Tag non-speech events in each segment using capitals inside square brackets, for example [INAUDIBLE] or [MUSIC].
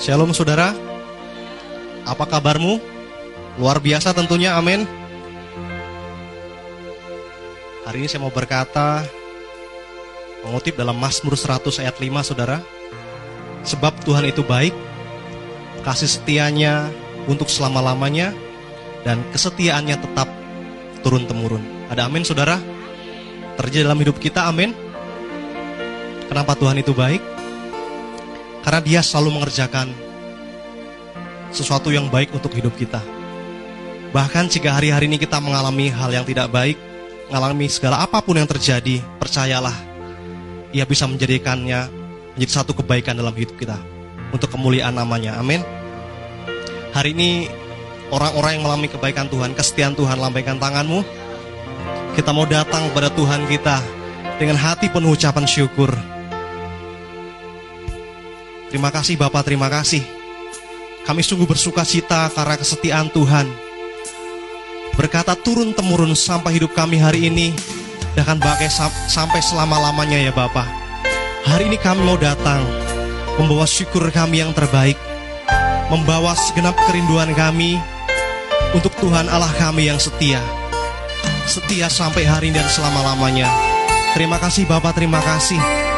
Shalom saudara Apa kabarmu? Luar biasa tentunya amin Hari ini saya mau berkata Mengutip dalam Mazmur 100 ayat 5 saudara Sebab Tuhan itu baik Kasih setianya untuk selama-lamanya Dan kesetiaannya tetap turun-temurun Ada amin saudara? Terjadi dalam hidup kita amin Kenapa Tuhan itu baik? Karena dia selalu mengerjakan sesuatu yang baik untuk hidup kita. Bahkan jika hari-hari ini kita mengalami hal yang tidak baik, mengalami segala apa pun yang terjadi, percayalah, ia bisa menjadikannya menjadi satu kebaikan dalam hidup kita. Untuk kemuliaan namanya, amin. Hari ini orang-orang yang mengalami kebaikan Tuhan, kesetiaan Tuhan, lambaikan tanganmu. Kita mau datang kepada Tuhan kita dengan hati penuh ucapan syukur. Terima kasih Bapak, terima kasih. Kami sungguh bersuka cita karena kesetiaan Tuhan. Berkata turun temurun sampai hidup kami hari ini akan pakai sampai selama-lamanya ya Bapak. Hari ini kami mau datang membawa syukur kami yang terbaik, membawa segenap kerinduan kami untuk Tuhan Allah kami yang setia. Setia sampai hari ini dan selama-lamanya. Terima kasih Bapak, terima kasih.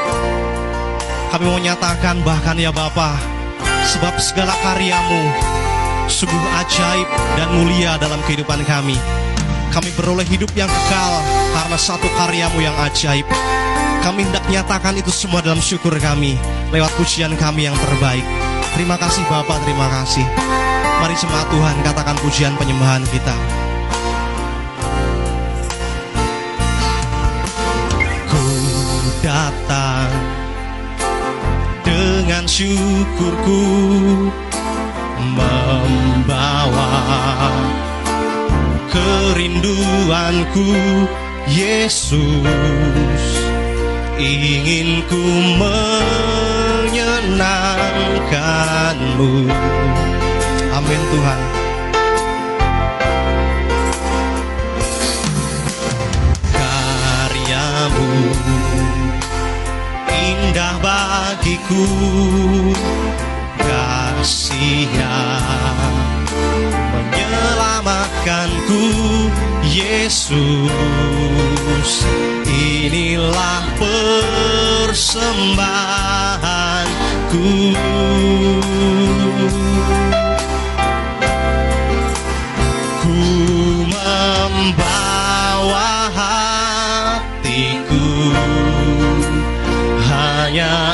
Kami mau nyatakan bahkan ya Bapa, sebab segala karyamu sungguh ajaib dan mulia dalam kehidupan kami. Kami beroleh hidup yang kekal karena satu karyamu yang ajaib. Kami hendak nyatakan itu semua dalam syukur kami lewat pujian kami yang terbaik. Terima kasih Bapak, terima kasih. Mari jemaat Tuhan katakan pujian penyembahan kita. Ku datang dengan syukurku membawa kerinduanku Yesus. Ingin ku menyenangkanmu. Amin Tuhan indah bagiku. Kasihnya menyelamatkanku Yesus. Inilah persembahanku. Ku membawa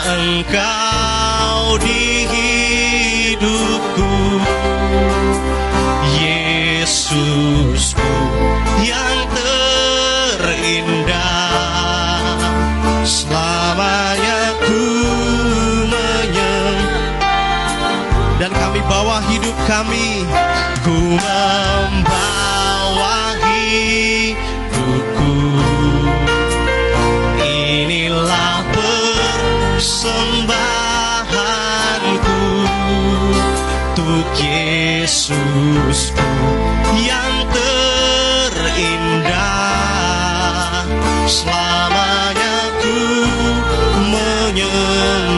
engkau di hidupku. Yesusku yang terindah selamanya ku menyem dan kami bawa hidup kami ku membawa Yesusku yang terindah. Selamanya ku menyembahmu.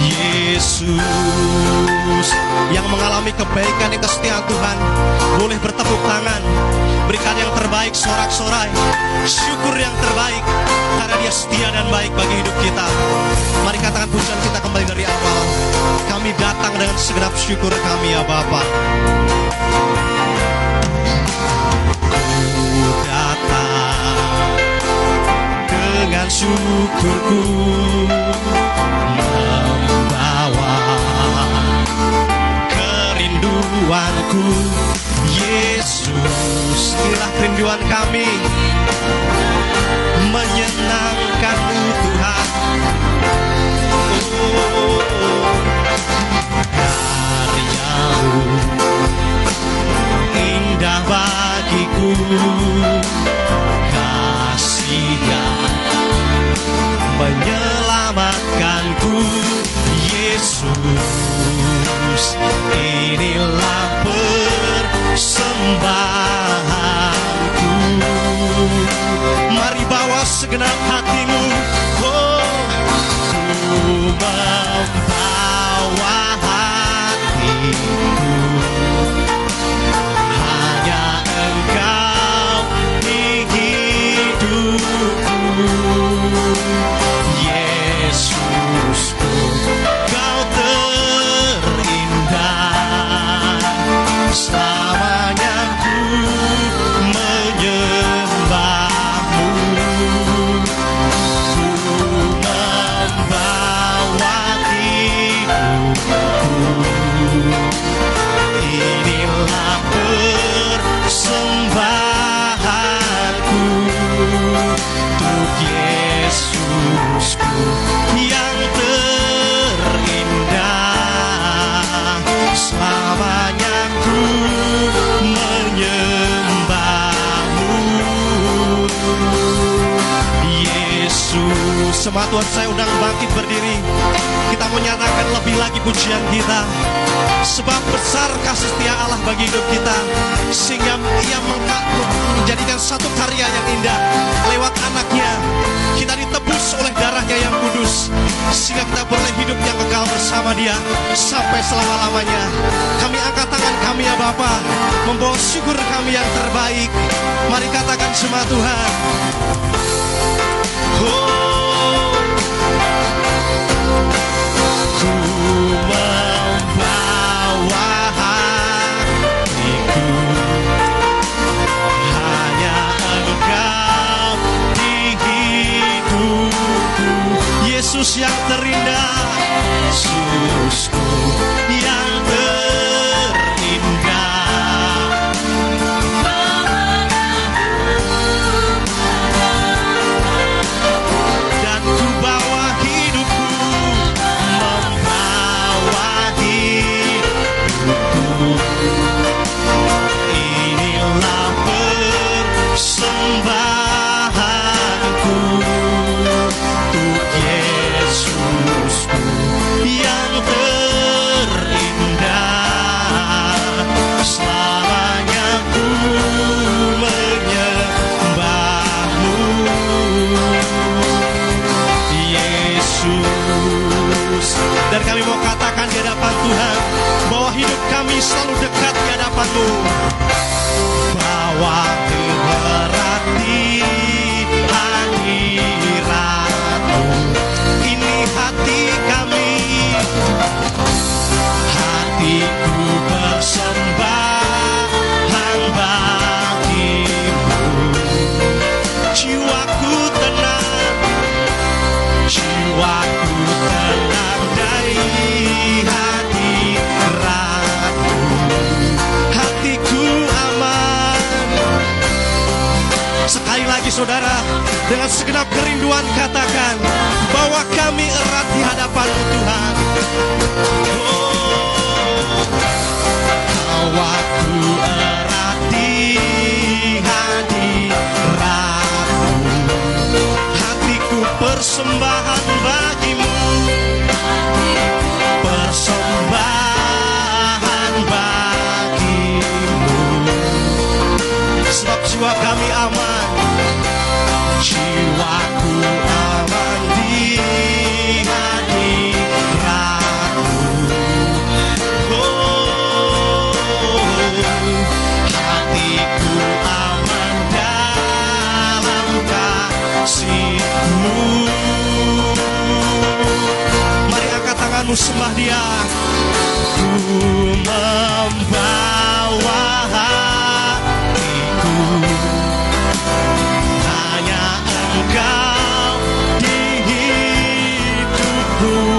Yesus yang mengalami kebaikan yang kesetiaan Tuhan boleh bertepuk tangan berikan yang terbaik sorak-sorai syukur yang terbaik dia setia dan baik bagi hidup kita. Mari katakan pujian kita kembali dari awal. Kami datang dengan segenap syukur kami ya Bapa. Ku datang dengan syukurku membawa kerinduanku. Yesus inilah kerinduan kami menyenangkanmu Tuhan. Oh, karyamu indah bagiku. Kasihnya menyelamatkanku Yesus. Inilah persembahanku. Mari segenap hatimu Oh Ku membawa hati Semua Tuhan saya undang bangkit berdiri. Kita menyatakan lebih lagi pujian kita. Sebab besar kasih setia Allah bagi hidup kita. Sehingga ia menjadikan satu karya yang indah Lewat anaknya. Kita ditebus oleh darahnya yang kudus. Sehingga kita boleh hidup yang kekal bersama dia Sampai selama-lamanya. Kami angkat tangan kami ya Bapa. Membawa syukur kami yang terbaik. Mari katakan semua Tuhan. Oh, Yesus yang terindah. Yesusku selalu dekat di hadapanmu. Bahwa saudara Dengan segenap kerinduan katakan Bahwa kami erat di hadapanmu Tuhan. Oh, bahwa ku erat di hadiratmu hatiku persembahan bagimu. Persembahan bagimu. Sebab jiwa kami aman jiwaku aman di hadiratmu oh hatiku aman dalam kasihmu. Mari angkat tanganmu sembah dia. Ku membawa hatiku hidupku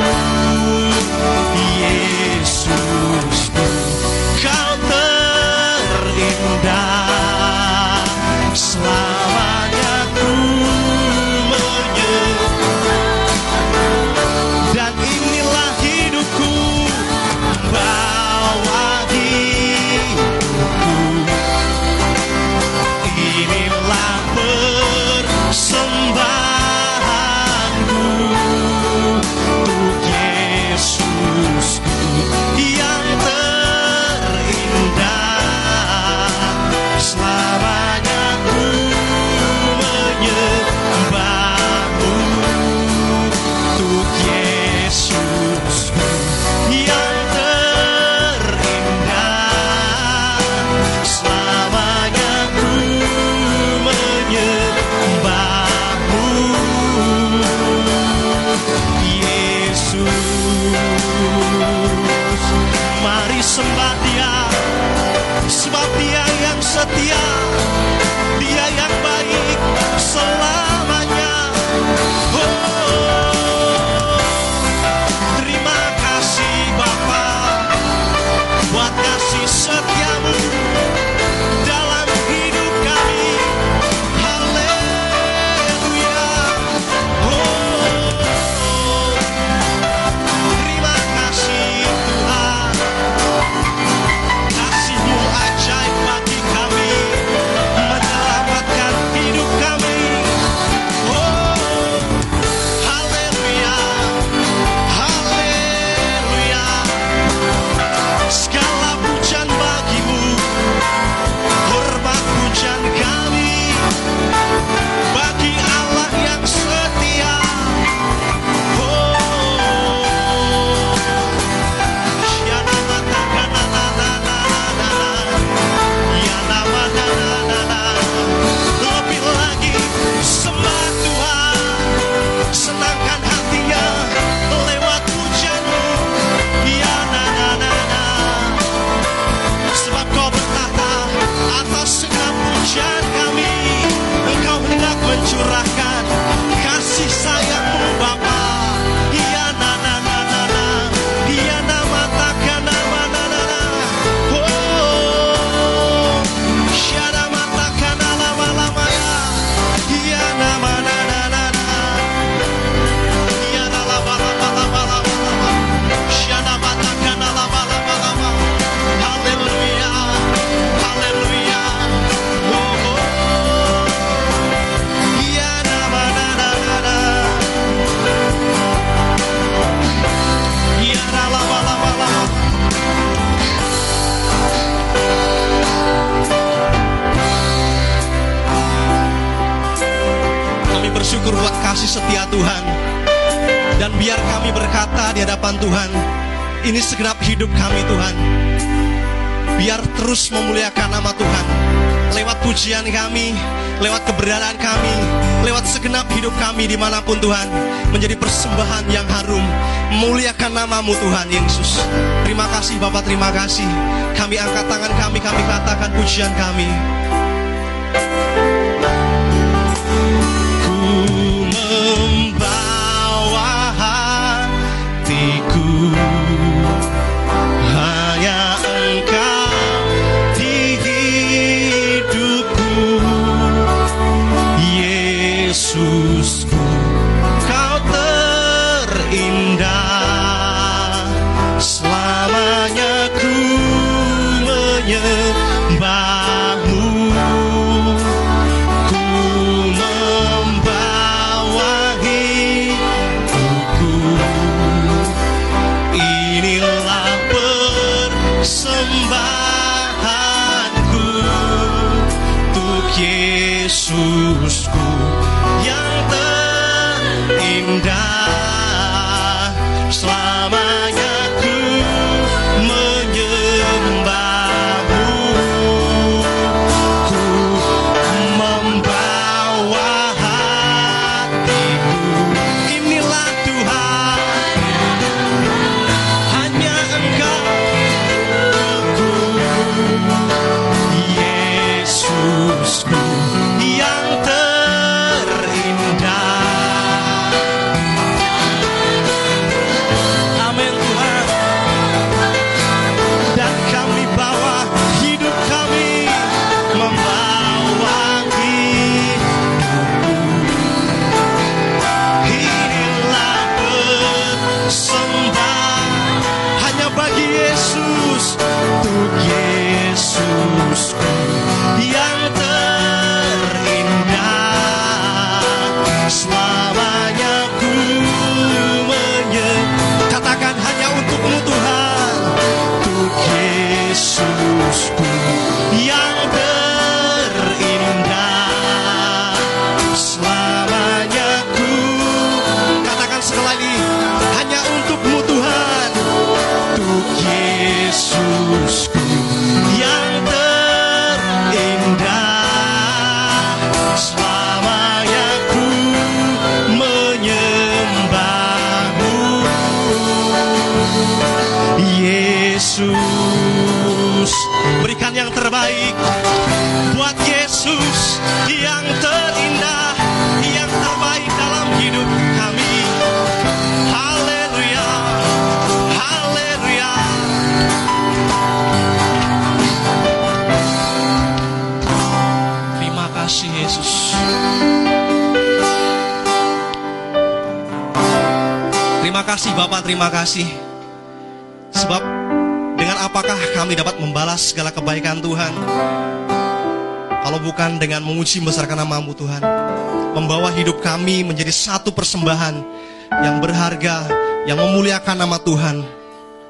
kami berkata di hadapan Tuhan, ini segenap hidup kami Tuhan. Biar terus memuliakan nama Tuhan. Lewat pujian kami, lewat keberadaan kami, lewat segenap hidup kami di mana pun Tuhan. Menjadi persembahan yang harum. Muliakan namamu Tuhan Yesus. Terima kasih Bapak, terima kasih. Kami angkat tangan kami, kami katakan pujian kami. Kasih Bapak, terima kasih. Sebab dengan apakah kami dapat membalas segala kebaikan Tuhan? Kalau bukan dengan memuji membesarkan namamu Tuhan. Membawa hidup kami menjadi satu persembahan yang berharga, yang memuliakan nama Tuhan.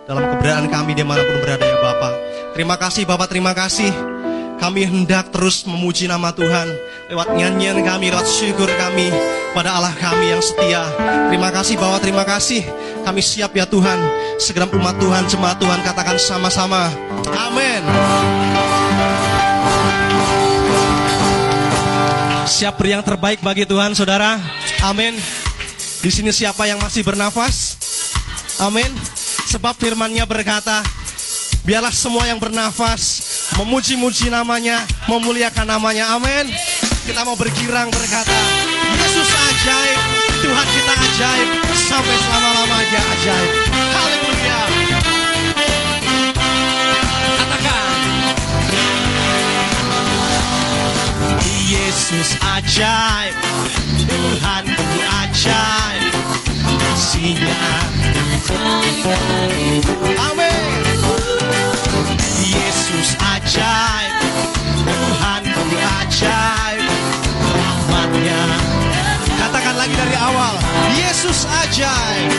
Dalam keberadaan kami di mana pun berada ya Bapak. Terima kasih Bapak, terima kasih. Kami hendak terus memuji nama Tuhan lewat nyanyian kami, lewat syukur kami pada Allah kami yang setia. Terima kasih bahwa terima kasih. Kami siap ya Tuhan. Segenap umat Tuhan, jemaat Tuhan katakan sama-sama. Amin. Siap beri yang terbaik bagi Tuhan, saudara. Amin. Di sini siapa yang masih bernafas? Amin. Sebab firman-Nya berkata, biarlah semua yang bernafas memuji-muji namanya, memuliakan namanya. Amin. Kita mau bergirang berkata, ajaib, Tuhan kita ajaib, sampai selama-lamanya ajaib. Haleluya. Katakan. Yesus ajaib, Tuhan ku ajaib, kasihnya. Amin. Yesus ajaib awal. Yesus ajaib.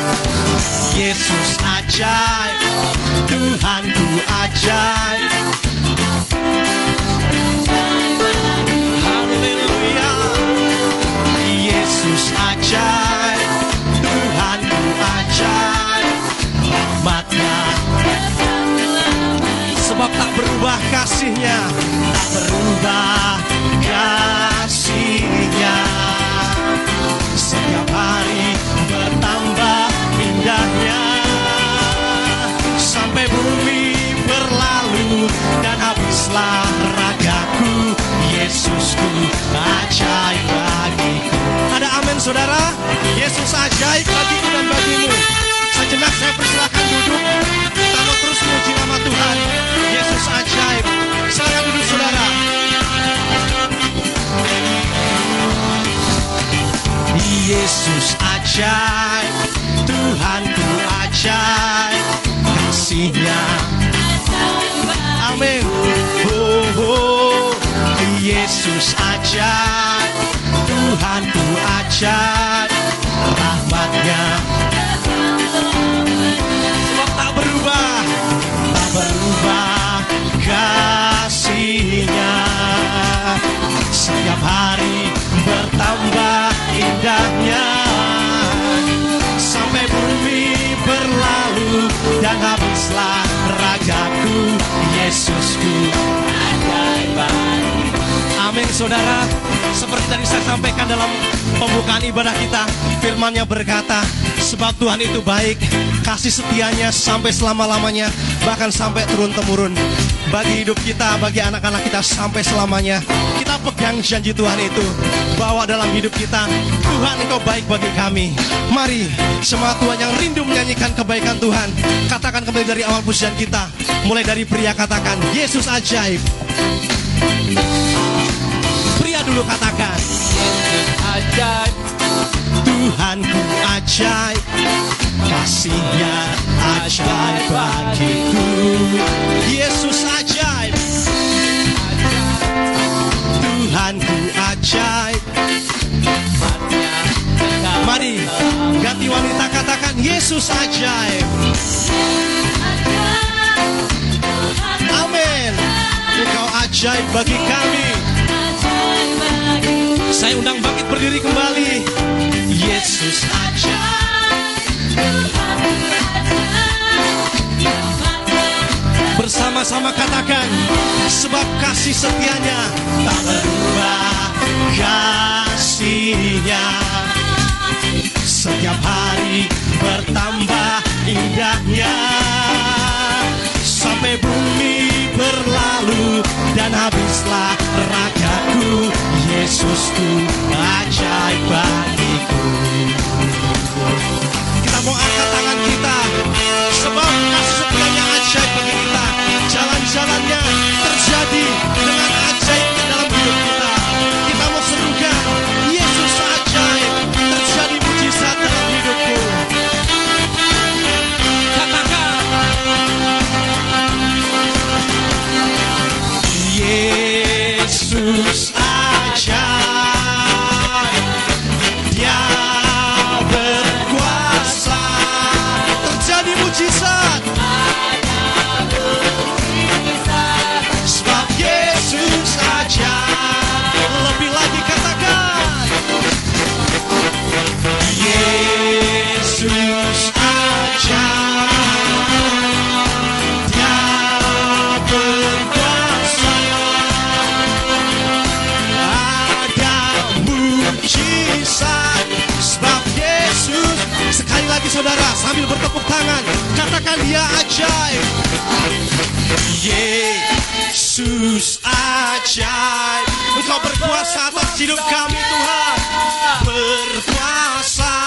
Yesus ajaib. Tuhan ku ajaib. Haleluya. Yesus ajaib. Tuhan ku ajaib. Rahmatnya sebab tak berubah kasihnya. Tak berubah habislah ragaku Yesusku ajaib bagiku. Ada amin saudara. Yesus ajaib bagiku dan bagimu. Sejenak saya persilahkan duduk. Kita mau terus memuji nama Tuhan. Yesus ajaib. Silakan duduk saudara. Yesus ajaib. Tuhanku ajaib. Kasihnya. Amin. Yesus ajaib Tuhanku ajaib rahmatnya. Sebab tak berubah tak berubah kasihnya. Setiap hari bertambah indahnya. Sampai bumi berlalu dan habislah ragaku Yesusku Amin saudara. Seperti tadi saya sampaikan dalam pembukaan ibadah kita Firmannya berkata Sebab Tuhan itu baik Kasih setianya sampai selama-lamanya Bahkan sampai turun-temurun. Bagi hidup kita, bagi anak-anak kita sampai selamanya Kita pegang janji Tuhan itu. Bahwa dalam hidup kita Tuhan engkau baik bagi kami. Mari semua Tuhan yang rindu menyanyikan kebaikan Tuhan Katakan kembali dari awal pujian kita. Mulai dari pria katakan Yesus ajaib. Pria dulu katakan. Ajaib Tuhanku ajaib Kasihnya ajaib bagiku. Yesus ajaib Tuhanku ajaib Mari ganti wanita katakan Yesus ajaib Amin. Engkau ajaib bagi kami Saya undang bangkit berdiri kembali. Yesus. Ajaib Bersama-sama katakan Sebab kasih setianya Tak berubah kasihnya. Setiap hari bertambah indahnya. Sampai bumi berlalu Dan habislah ragaku Yesusku ajaib bagiku. Kita mau angkat tangan kita. Sebab kasih setianya ajaib bagi kita. Jalan-jalannya terjadi hidup kami Tuhan. Berkuasa.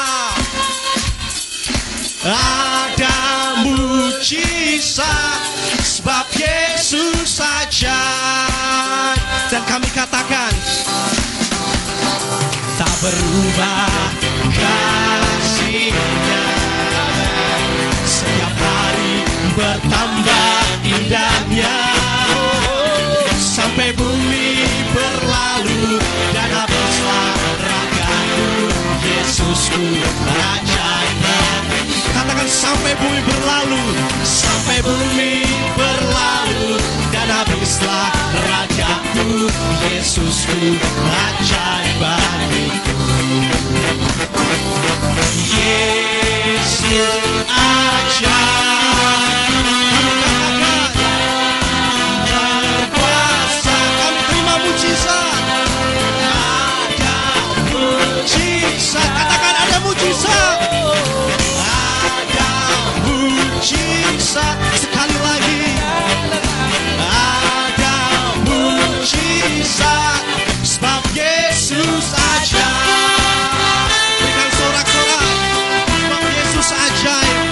Ada mujizat sebab Yesus ajaib. Dan kami katakan tak berubah kasihnya setiap hari bertambah indahnya sampai bumi Yesusku ajaib katakan sampai bumi berlalu sampai bumi berlalu dan habislah ragaku Yesusku ajaib Yesus ajaib berkuasa kami terima mujizat mujizat sekali lagi. Ada mujizat sebab Yesus ajaib berikan sorak-sorak sebab Yesus ajaib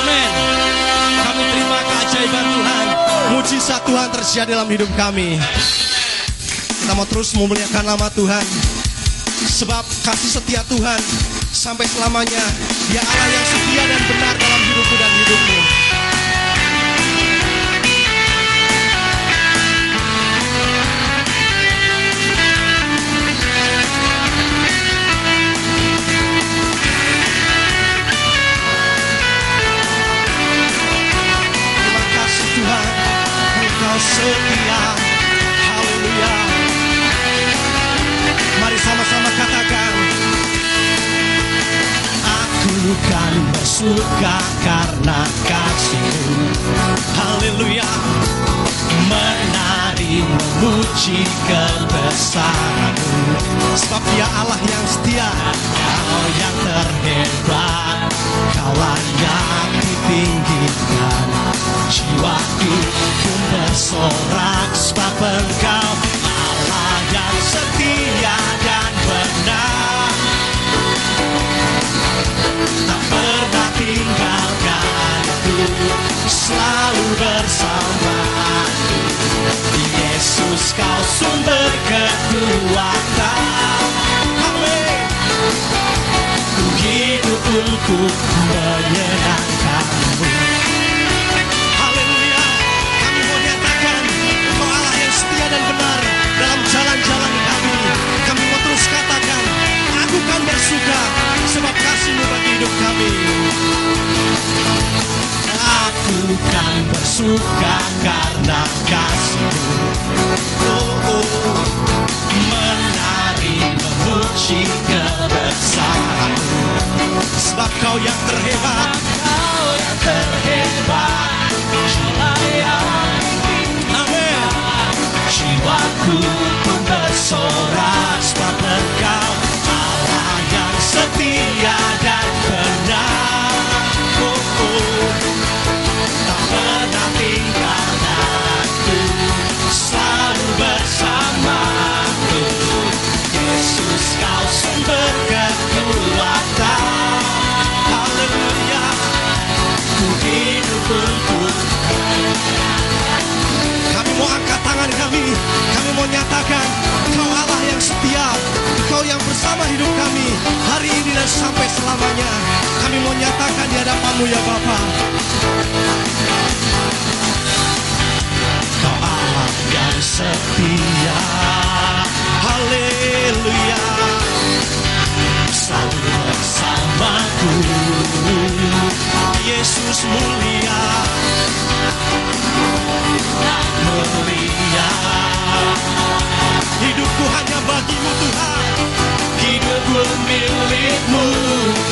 Amin. Kami terima keajaiban Tuhan. Mujizat Tuhan terjadi dalam hidup kami. Kita mau terus memuliakan nama Tuhan sebab kasih setia Tuhan sampai selamanya. Dia Allah yang setia dan benar dalam hidupku dan hidupmu. Terima kasih Tuhan. Engkau setia Aku kan bersuka karena kasihmu. Haleluya. Menari memuji kebesaranmu. Sebab dia Allah yang setia Kau yang terhebat. Kau layak ditinggikan. Jiwaku pun bersorak Sebab engkau Allah yang setia dan benar Selalu bersamaku Yesus kau sumber kekuatan. Amin. Ku hidup untuk menyenangkanmu Haleluya. Kami mau nyatakan Engkau Allah yang setia dan benar Dalam jalan-jalan kami. Kami mau terus katakan Aku kan bersuka Sebab kasihmu bagi hidup kami Aku kan bersuka karena kasihmu oh, oh. Menari memuji kebesaranmu Sebab kau yang terhebat. Kau yang terhebat. Amin Jiwaku pun bersorak. Sebab bersama hidup kami Hari ini dan sampai selamanya Kami mau nyatakan di hadapanmu ya Bapa. Kau Allah yang setia. Haleluya. Selalu bersamaku. Yesus mulia. Mulia hidupku hanya bagimu Tuhan. Hidupku milikmu.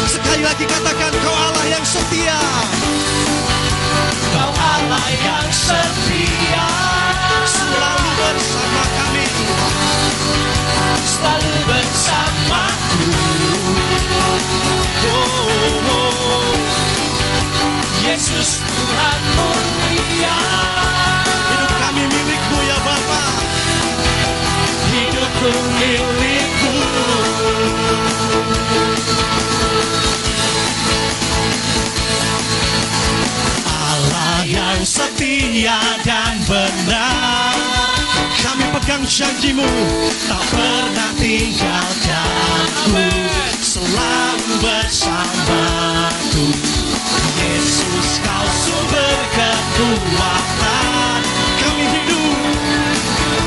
Sekali lagi katakan kau Allah yang setia. Kau Allah yang setia. Selalu bersama kami. Selalu bersamaku oh, oh. Yesus Tuhan mulia. Milikku Allah yang setia dan benar. Kami pegang janjimu Tak pernah tinggalkanku. Selalu bersamaku. Yesus kau sumber kekuatan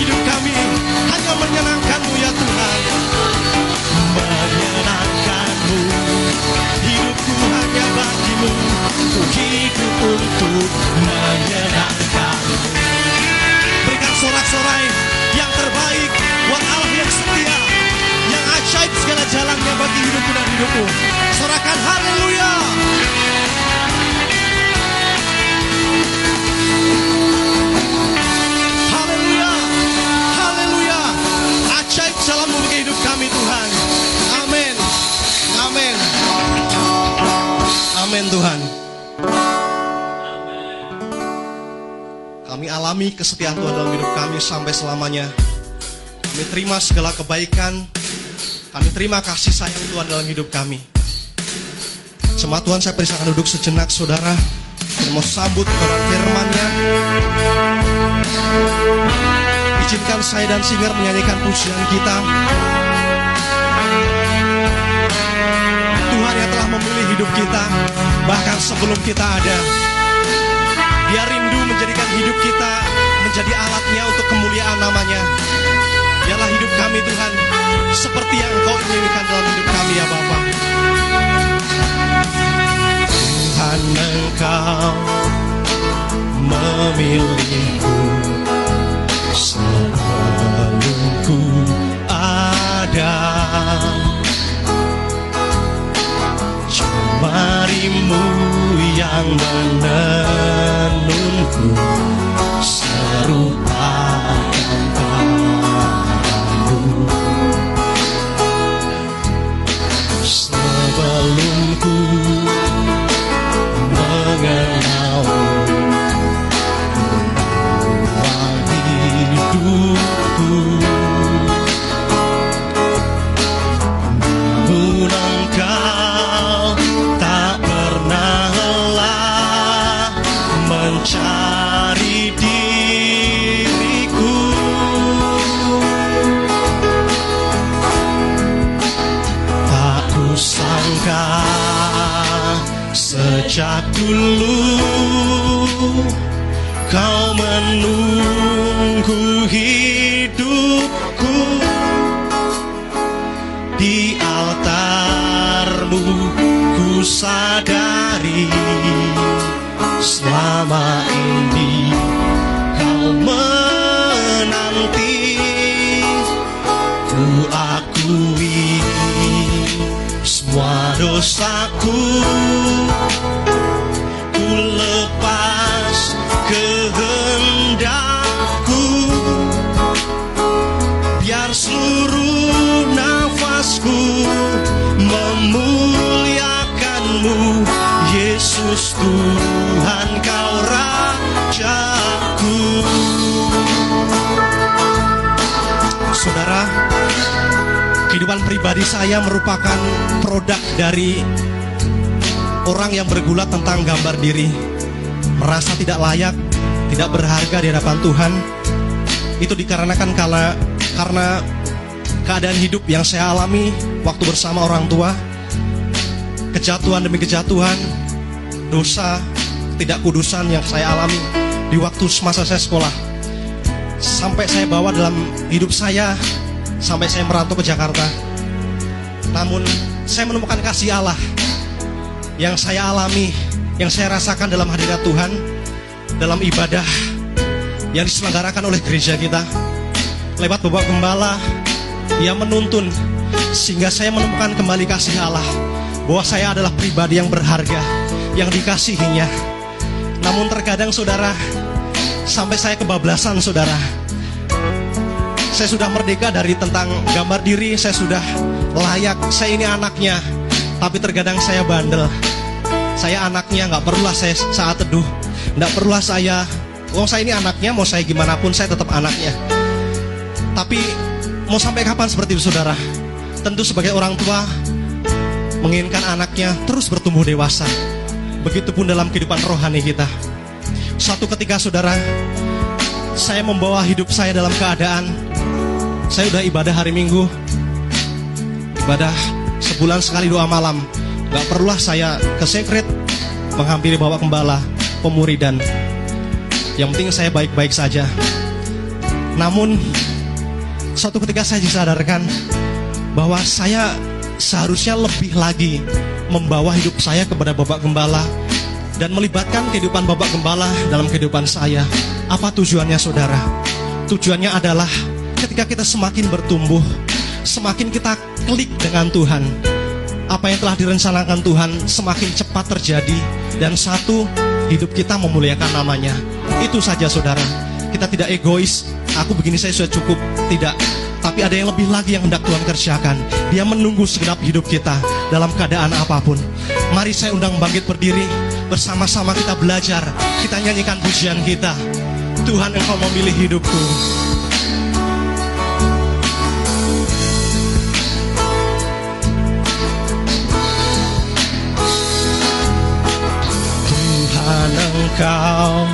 hidup kami. Hanya menyenangkanmu ya Tuhan. Menyenangkanmu. Hidupku hanya bagimu. Ku hidup untuk menyenangkanmu Berikan sorak-sorai yang terbaik Buat Allah yang setia Yang ajaib segala jalannya bagi hidupku dan hidupmu. Sorakan Haleluya Kami alami kesetiaan Tuhan dalam hidup kami sampai selamanya. Kami terima segala kebaikan. Kami terima kasih sayang Tuhan dalam hidup kami. Jemaat Tuhan saya persilakan duduk sejenak saudara. Saya mau sambut kebenaran firman-Nya. Izinkan saya dan singer menyanyikan pujian kita. Tuhan yang telah memilih hidup kita Bahkan sebelum kita ada Dia rindu menjadikan hidup kita Menjadi alatnya untuk kemuliaan namanya. Biarlah hidup kami Tuhan Seperti yang Engkau inginkan dalam hidup kami ya Bapak Tuhan Engkau memilihku. Sebelum ku ada Jemarimu yang menenunku serupakan diri merasa tidak layak tidak berharga di hadapan Tuhan. Itu dikarenakan karena karena keadaan hidup yang saya alami waktu bersama orang tua. Kejatuhan demi kejatuhan dosa tidak kudusan yang saya alami di waktu masa saya sekolah. Sampai saya bawa dalam hidup saya sampai saya merantau ke Jakarta. Namun saya menemukan kasih Allah yang saya alami yang saya rasakan dalam hadirat Tuhan dalam ibadah yang diselenggarakan oleh gereja kita. Lewat Bapak Gembala yang menuntun sehingga saya menemukan kembali kasih Allah bahwa saya adalah pribadi yang berharga yang dikasihinya. Namun terkadang saudara sampai saya kebablasan saudara. Saya sudah merdeka dari tentang gambar diri, saya sudah layak, saya ini anaknya. Tapi terkadang saya bandel. Saya anaknya, nggak perlulah saya saat teduh, nggak perlulah saya. Oh saya ini anaknya, mau saya gimana pun saya tetap anaknya. Tapi mau sampai kapan seperti itu saudara? Tentu sebagai orang tua menginginkan anaknya terus bertumbuh dewasa. Begitupun dalam kehidupan rohani kita. Suatu ketika saudara, saya membawa hidup saya dalam keadaan saya udah ibadah hari Minggu, ibadah sebulan sekali doa malam. Gak perlulah saya ke sekret menghampiri bawa gembala, pemuridan. Yang penting saya baik-baik saja. Namun suatu ketika saya disadarkan bahwa saya seharusnya lebih lagi membawa hidup saya kepada Bapak Gembala dan melibatkan kehidupan Bapak Gembala dalam kehidupan saya. Apa tujuannya saudara? Tujuannya adalah ketika kita semakin bertumbuh, semakin kita klik dengan Tuhan, apa yang telah direncanakan Tuhan semakin cepat terjadi dan satu hidup kita memuliakan namanya. Itu saja saudara. Kita tidak egois, aku begini saya sudah cukup. Tidak. Tapi ada yang lebih lagi yang hendak Tuhan kerjakan. Dia menunggu segenap hidup kita dalam keadaan apa pun. Mari saya undang bangkit berdiri. Bersama-sama kita belajar. Kita nyanyikan pujian kita. Tuhan engkau memilih hidupku. Engkau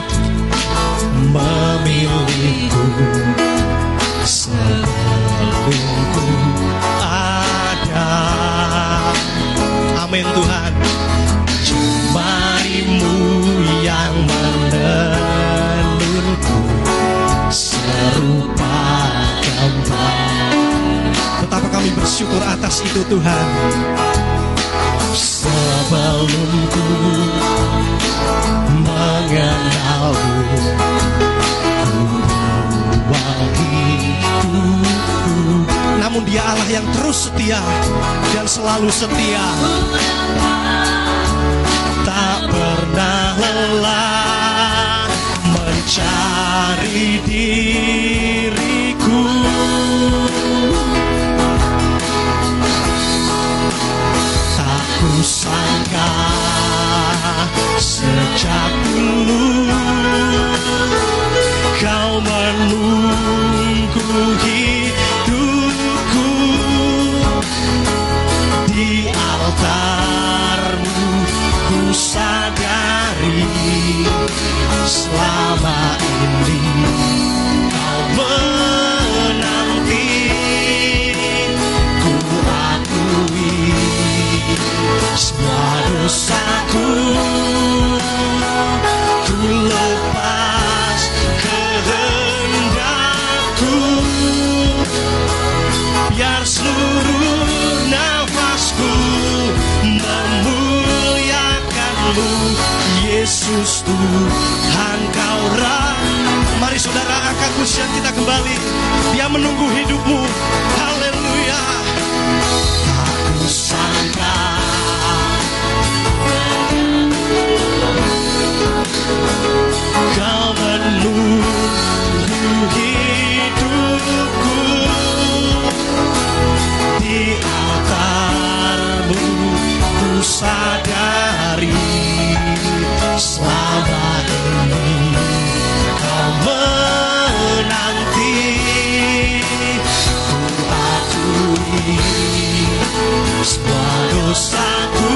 memilihku sebelumku ada. Amin Tuhan. Jemarimu yang menenunku serupa gambar. Betapa kami bersyukur atas itu Tuhan. Sebelumku mengenalmu Namun dia Allah yang terus setia dan selalu setia. Tak pernah lelah mencari diriku. Tak kusangka sejak dulu Kau menunggu hidupku Di altarmu. Ku sadari Selama ini kau menanti. Ku akui semua dosaku Yesus Tuhan kau Mari saudara angkat pujian kita kembali. Dia menunggu hidupmu. Haleluya. Aku sangka. Kau menunggu hidupku. Di altarmu ku sadari semua dosaku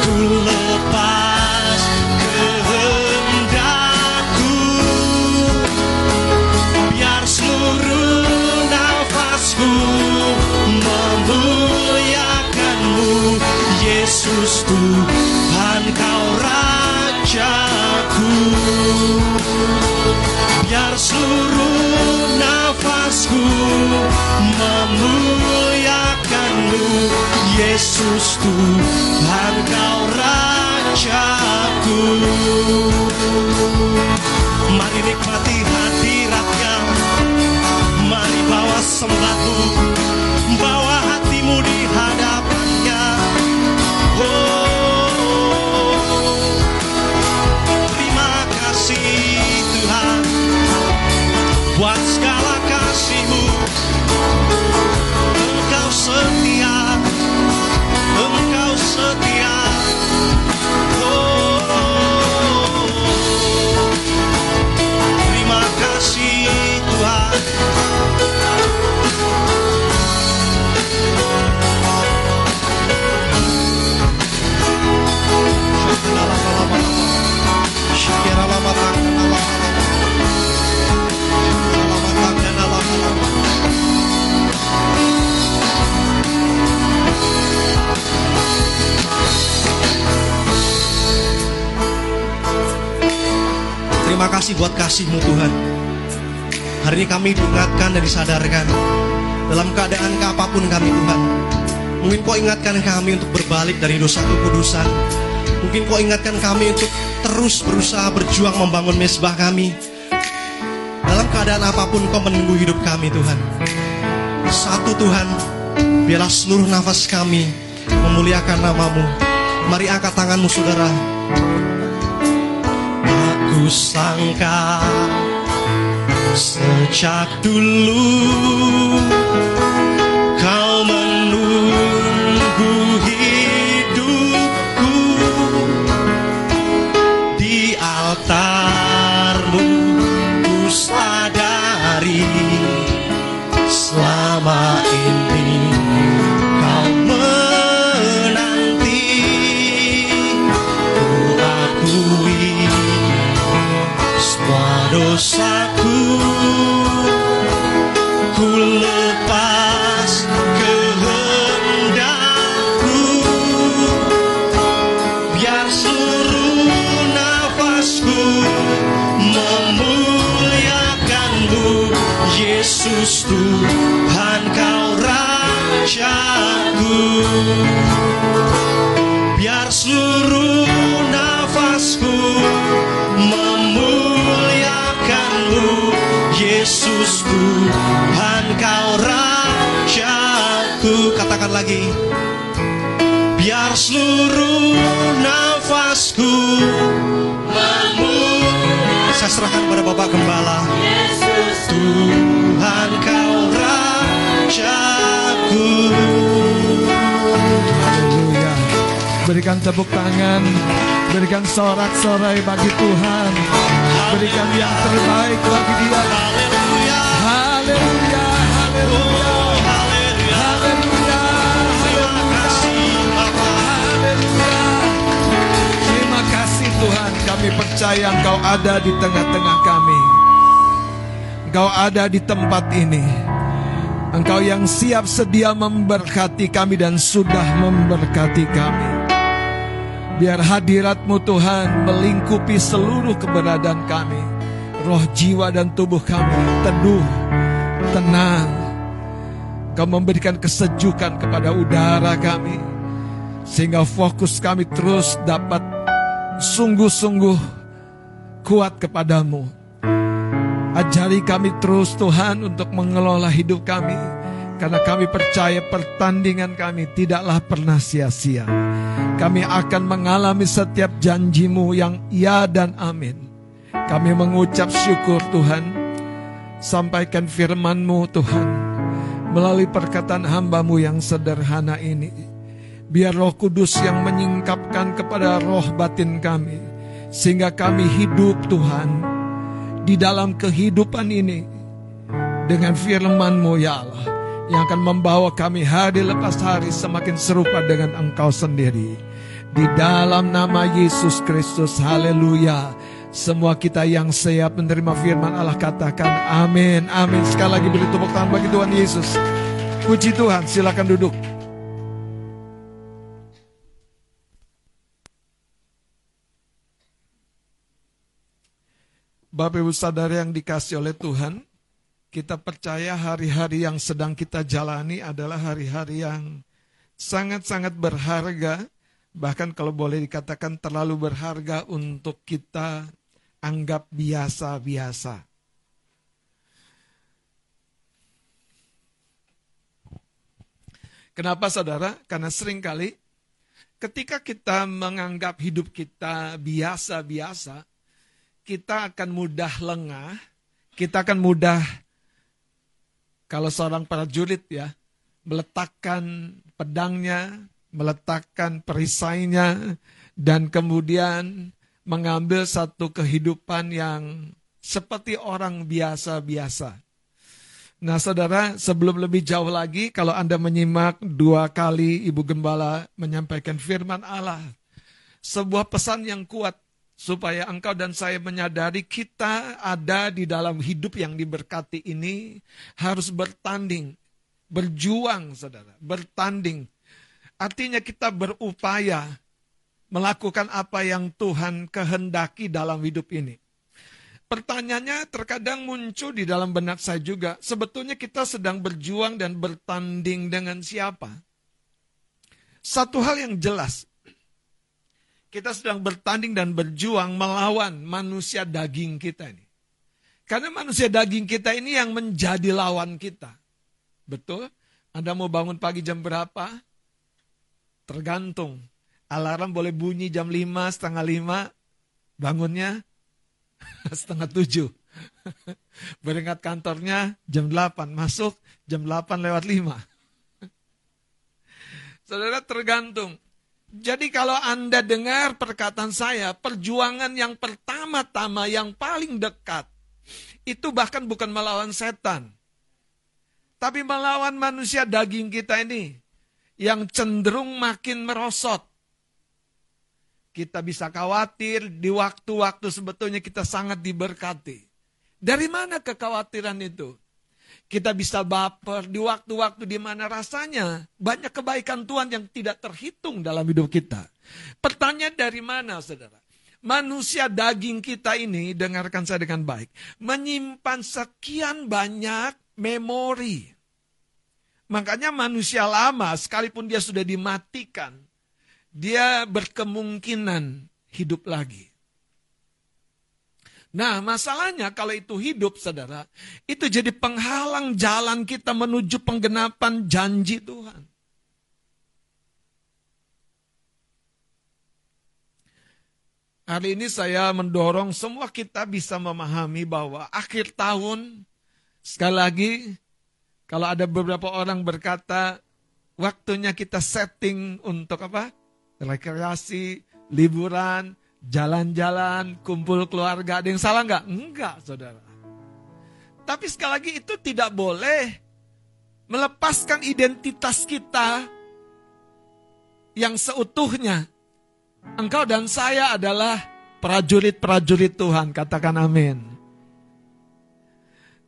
Ku lepas kehendakku. Biar seluruh nafasku memuliakanmu Yesus Tuhan kau Rajaku Biar seluruh nafasku memuliakanmu Yesus Tuhan kau Rajaku. Mari nikmati hadiratnya Mari bawa sembahmu Terima kasih buat kasihmu Tuhan. Hari ini kami diingatkan dan disadarkan Dalam keadaan apa pun kami Tuhan. Mungkin kau ingatkan kami untuk berbalik dari dosa kekudusan. Mungkin kau ingatkan kami untuk terus berusaha berjuang membangun mesbah kami. Dalam keadaan apa pun kau menunggu hidup kami Tuhan. Satu Tuhan Biarlah seluruh nafas kami memuliakan namamu. Mari angkat tanganmu saudara Aku sangka sejak dulu Katakan lagi. Biar seluruh nafasku memuliakan Saya serahkan kepada Bapak Gembala. Tuhan kau rajaku. Haleluya. Berikan tepuk tangan, berikan sorak-sorai bagi Tuhan. Berikan yang terbaik bagi Dia. Haleluya. Haleluya, haleluya Tuhan, kami percaya Engkau ada di tengah-tengah kami. Engkau ada di tempat ini. Engkau yang siap sedia memberkati kami dan sudah memberkati kami. Biar hadiratmu Tuhan melingkupi seluruh keberadaan kami. Roh jiwa dan tubuh kami teduh, tenang. Kau memberikan kesejukan kepada udara kami. Sehingga fokus kami terus dapat sungguh-sungguh kuat kepadamu. Ajari kami terus Tuhan untuk mengelola hidup kami. Karena kami percaya pertandingan kami tidaklah pernah sia-sia. Kami akan mengalami setiap janjimu yang ya dan amin. Kami mengucap syukur Tuhan. Sampaikan firmanmu Tuhan. Melalui perkataan hambamu yang sederhana ini. Biar roh kudus yang menyingkapkan kepada roh batin kami. Sehingga kami hidup Tuhan. Di dalam kehidupan ini. Dengan firmanmu ya Allah. Yang akan membawa kami hari lepas hari semakin serupa dengan engkau sendiri. Di dalam nama Yesus Kristus, haleluya. Semua kita yang siap menerima firman Allah katakan amin, amin. Sekali lagi beri tepuk tangan bagi Tuhan Yesus. Puji Tuhan, silakan duduk. Bapak Ibu Saudara yang dikasih oleh Tuhan, kita percaya hari-hari yang sedang kita jalani adalah hari-hari yang sangat-sangat berharga, bahkan kalau boleh dikatakan terlalu berharga untuk kita anggap biasa-biasa. Kenapa saudara? Karena sering kali ketika kita menganggap hidup kita biasa-biasa, kita akan mudah lengah, kita akan mudah kalau seorang prajurit ya, meletakkan pedangnya, meletakkan perisainya, dan kemudian mengambil satu kehidupan yang seperti orang biasa-biasa. Nah saudara, sebelum lebih jauh lagi, kalau Anda menyimak dua kali Ibu Gembala menyampaikan firman Allah, sebuah pesan yang kuat supaya engkau dan saya menyadari kita ada di dalam hidup yang diberkati ini harus bertanding, berjuang saudara, bertanding. Artinya kita berupaya melakukan apa yang Tuhan kehendaki dalam hidup ini. Pertanyaannya terkadang muncul di dalam benak saya juga. Sebetulnya kita sedang berjuang dan bertanding dengan siapa? Satu hal yang jelas. Kita sedang bertanding dan berjuang melawan manusia daging kita ini. Karena manusia daging kita ini yang menjadi lawan kita. Betul? Anda mau bangun pagi jam berapa? Tergantung. Alarm boleh bunyi jam 5, setengah 5. Bangunnya [LAUGHS] setengah tujuh. [LAUGHS] Berangkat kantornya jam 8, masuk jam 8 lewat 5. [LAUGHS] Saudara tergantung. Jadi kalau Anda dengar perkataan saya, perjuangan yang pertama-tama yang paling dekat, itu bahkan bukan melawan setan. Tapi melawan manusia daging kita ini, yang cenderung makin merosot kita bisa khawatir di waktu-waktu sebetulnya kita sangat diberkati. Dari mana kekhawatiran itu? Kita bisa baper di waktu-waktu di mana rasanya banyak kebaikan Tuhan yang tidak terhitung dalam hidup kita. Pertanyaan dari mana saudara? Manusia daging kita ini, dengarkan saya dengan baik, menyimpan sekian banyak memori. Makanya manusia lama, sekalipun dia sudah dimatikan, dia berkemungkinan hidup lagi. Nah, masalahnya kalau itu hidup, saudara, itu jadi penghalang jalan kita menuju penggenapan janji Tuhan. Hari ini saya mendorong semua kita bisa memahami bahwa akhir tahun, sekali lagi, kalau ada beberapa orang berkata, waktunya kita setting untuk apa? rekreasi, liburan, jalan-jalan, kumpul keluarga. Ada yang salah nggak? Enggak, saudara. Tapi sekali lagi itu tidak boleh melepaskan identitas kita yang seutuhnya. Engkau dan saya adalah prajurit-prajurit Tuhan. Katakan amin.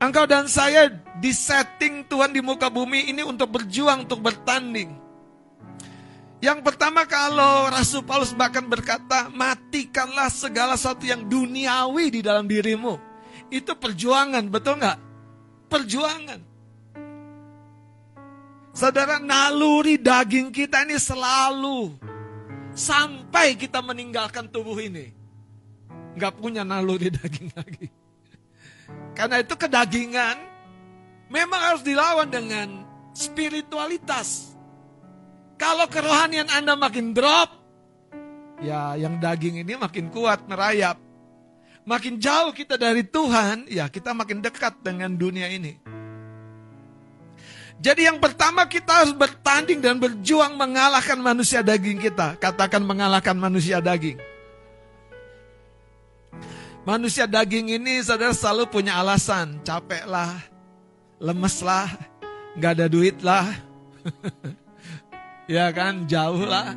Engkau dan saya disetting Tuhan di muka bumi ini untuk berjuang, untuk bertanding. Yang pertama kalau Rasul Paulus bahkan berkata, matikanlah segala sesuatu yang duniawi di dalam dirimu. Itu perjuangan, betul nggak? Perjuangan. Saudara, naluri daging kita ini selalu sampai kita meninggalkan tubuh ini. Nggak punya naluri [LAUGHS] daging lagi. Karena itu kedagingan memang harus dilawan dengan spiritualitas. Kalau kerohanian Anda makin drop, ya yang daging ini makin kuat merayap. Makin jauh kita dari Tuhan, ya kita makin dekat dengan dunia ini. Jadi yang pertama kita harus bertanding dan berjuang mengalahkan manusia daging kita. Katakan mengalahkan manusia daging. Manusia daging ini saudara selalu punya alasan. Capek lah, lemes lah, gak ada duit lah. [LAUGHS] Ya kan, jauh lah.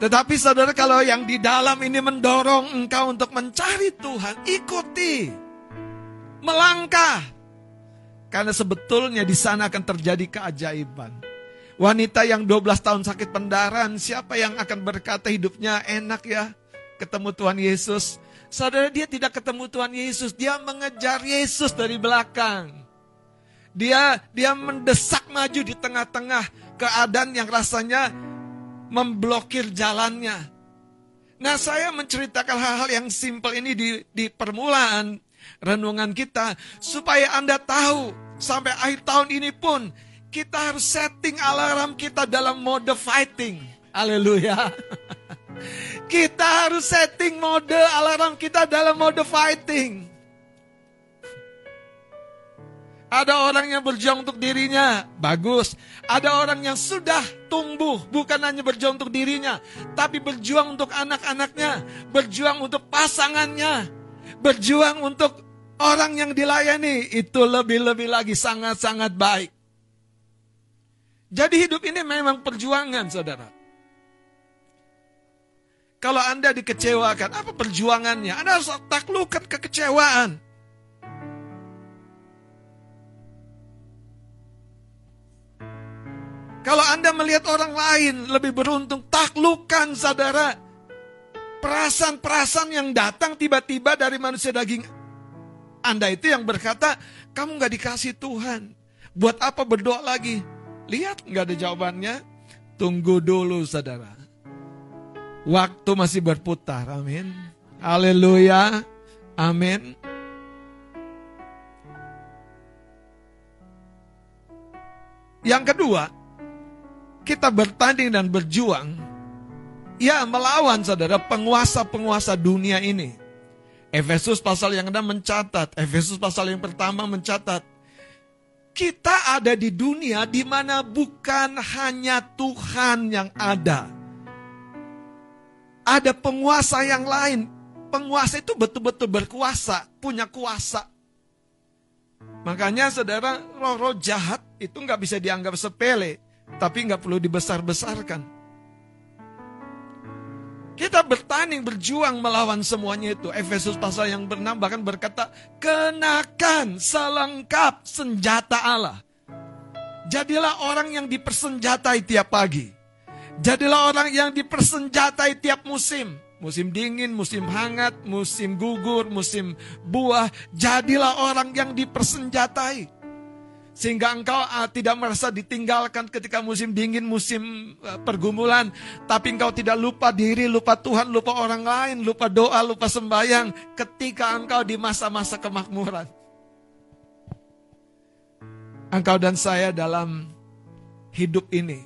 Tetapi saudara kalau yang di dalam ini mendorong engkau untuk mencari Tuhan, ikuti. Melangkah. Karena sebetulnya di sana akan terjadi keajaiban. Wanita yang 12 tahun sakit pendarahan, siapa yang akan berkata hidupnya enak ya? Ketemu Tuhan Yesus. Saudara dia tidak ketemu Tuhan Yesus, dia mengejar Yesus dari belakang. Dia dia mendesak maju di tengah-tengah keadaan yang rasanya memblokir jalannya. Nah, saya menceritakan hal-hal yang simpel ini di, di permulaan renungan kita supaya Anda tahu sampai akhir tahun ini pun kita harus setting alarm kita dalam mode fighting. Haleluya. [LAUGHS] Kita harus setting mode alarm kita dalam mode fighting. Ada orang yang berjuang untuk dirinya, bagus. Ada orang yang sudah tumbuh, bukan hanya berjuang untuk dirinya, tapi berjuang untuk anak-anaknya, berjuang untuk pasangannya, berjuang untuk orang yang dilayani. Itu lebih-lebih lagi sangat-sangat baik. Jadi hidup ini memang perjuangan, saudara. Kalau Anda dikecewakan, apa perjuangannya? Anda harus taklukkan kekecewaan. Kalau Anda melihat orang lain lebih beruntung, taklukkan saudara. Perasaan-perasaan yang datang tiba-tiba dari manusia daging Anda itu yang berkata, kamu gak dikasih Tuhan. Buat apa berdoa lagi? Lihat gak ada jawabannya. Tunggu dulu saudara. Waktu masih berputar, amin. Haleluya, amin. Yang kedua, kita bertanding dan berjuang, ya melawan saudara penguasa-penguasa dunia ini. Efesus pasal yang ada mencatat, Efesus pasal yang pertama mencatat, kita ada di dunia di mana bukan hanya Tuhan yang ada. Ada penguasa yang lain. Penguasa itu betul-betul berkuasa, punya kuasa. Makanya saudara, roh-roh jahat itu nggak bisa dianggap sepele tapi nggak perlu dibesar-besarkan. Kita bertanding, berjuang melawan semuanya itu. Efesus pasal yang bernam bahkan berkata, kenakan selengkap senjata Allah. Jadilah orang yang dipersenjatai tiap pagi. Jadilah orang yang dipersenjatai tiap musim. Musim dingin, musim hangat, musim gugur, musim buah. Jadilah orang yang dipersenjatai. Sehingga engkau uh, tidak merasa ditinggalkan ketika musim dingin, musim uh, pergumulan. Tapi engkau tidak lupa diri, lupa Tuhan, lupa orang lain, lupa doa, lupa sembahyang. Ketika engkau di masa-masa kemakmuran. Engkau dan saya dalam hidup ini.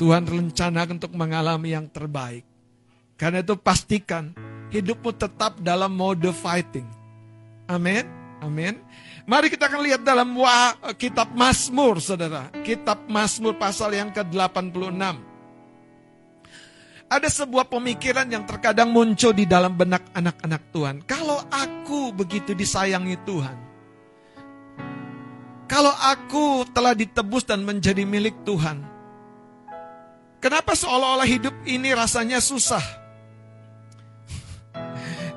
Tuhan rencanakan untuk mengalami yang terbaik. Karena itu pastikan hidupmu tetap dalam mode fighting. Amin. Amin. Mari kita akan lihat dalam wa, kitab Mazmur, saudara. Kitab Mazmur pasal yang ke-86. Ada sebuah pemikiran yang terkadang muncul di dalam benak anak-anak Tuhan. Kalau aku begitu disayangi Tuhan. Kalau aku telah ditebus dan menjadi milik Tuhan. Kenapa seolah-olah hidup ini rasanya susah? [LAUGHS]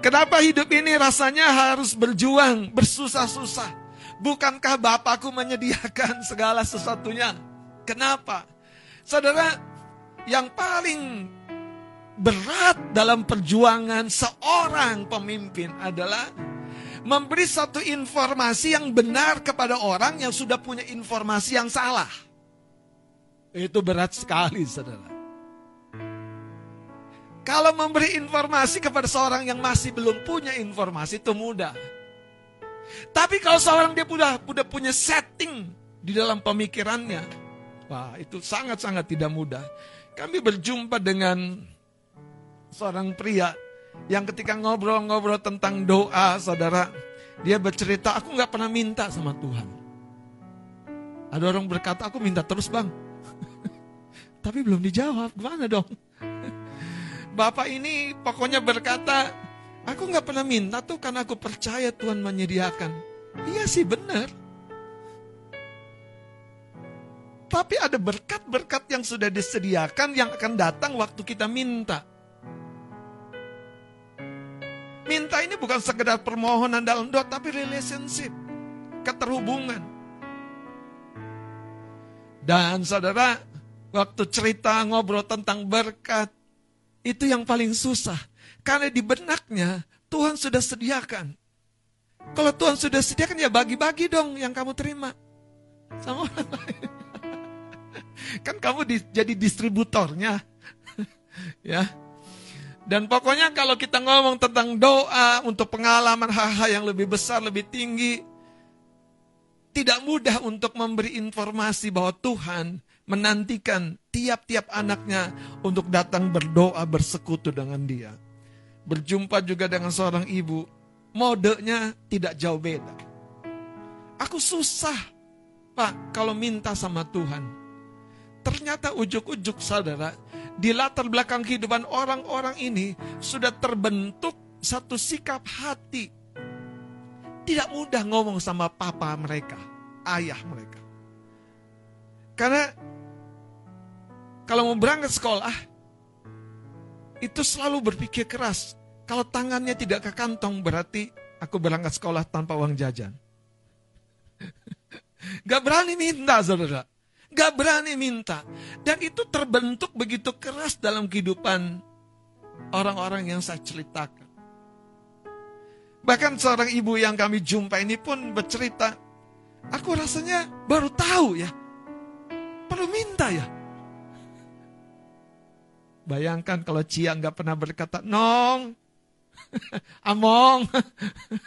Kenapa hidup ini rasanya harus berjuang, bersusah-susah? Bukankah Bapakku menyediakan segala sesuatunya? Kenapa? Saudara, yang paling berat dalam perjuangan seorang pemimpin adalah memberi satu informasi yang benar kepada orang yang sudah punya informasi yang salah. Itu berat sekali, saudara. Kalau memberi informasi kepada seorang yang masih belum punya informasi itu mudah. Tapi kalau seorang dia sudah, sudah punya setting di dalam pemikirannya, wah itu sangat-sangat tidak mudah. Kami berjumpa dengan seorang pria yang ketika ngobrol-ngobrol tentang doa, saudara, dia bercerita, aku nggak pernah minta sama Tuhan. Ada orang berkata, aku minta terus bang. [LAUGHS] Tapi belum dijawab, gimana dong? [LAUGHS] Bapak ini pokoknya berkata, aku nggak pernah minta tuh karena aku percaya Tuhan menyediakan. Iya sih benar. Tapi ada berkat-berkat yang sudah disediakan yang akan datang waktu kita minta. Minta ini bukan sekedar permohonan dalam doa, tapi relationship, keterhubungan. Dan saudara, waktu cerita ngobrol tentang berkat, itu yang paling susah. Karena di benaknya Tuhan sudah sediakan. Kalau Tuhan sudah sediakan ya bagi-bagi dong yang kamu terima. Sama orang lain. [LAUGHS] Kan kamu di, jadi distributornya. [LAUGHS] ya. Dan pokoknya kalau kita ngomong tentang doa untuk pengalaman hal-hal yang lebih besar, lebih tinggi, tidak mudah untuk memberi informasi bahwa Tuhan menantikan tiap-tiap anaknya untuk datang berdoa bersekutu dengan dia. Berjumpa juga dengan seorang ibu, modenya tidak jauh beda. Aku susah, Pak, kalau minta sama Tuhan. Ternyata ujuk-ujuk saudara, di latar belakang kehidupan orang-orang ini sudah terbentuk satu sikap hati. Tidak mudah ngomong sama papa mereka, ayah mereka. Karena kalau mau berangkat sekolah, itu selalu berpikir keras. Kalau tangannya tidak ke kantong berarti aku berangkat sekolah tanpa uang jajan. [LAUGHS] Gak berani minta saudara. Gak berani minta. Dan itu terbentuk begitu keras dalam kehidupan orang-orang yang saya ceritakan. Bahkan seorang ibu yang kami jumpa ini pun bercerita, aku rasanya baru tahu ya, perlu minta ya. Bayangkan kalau Cia nggak pernah berkata, Nong, [LAUGHS] Among,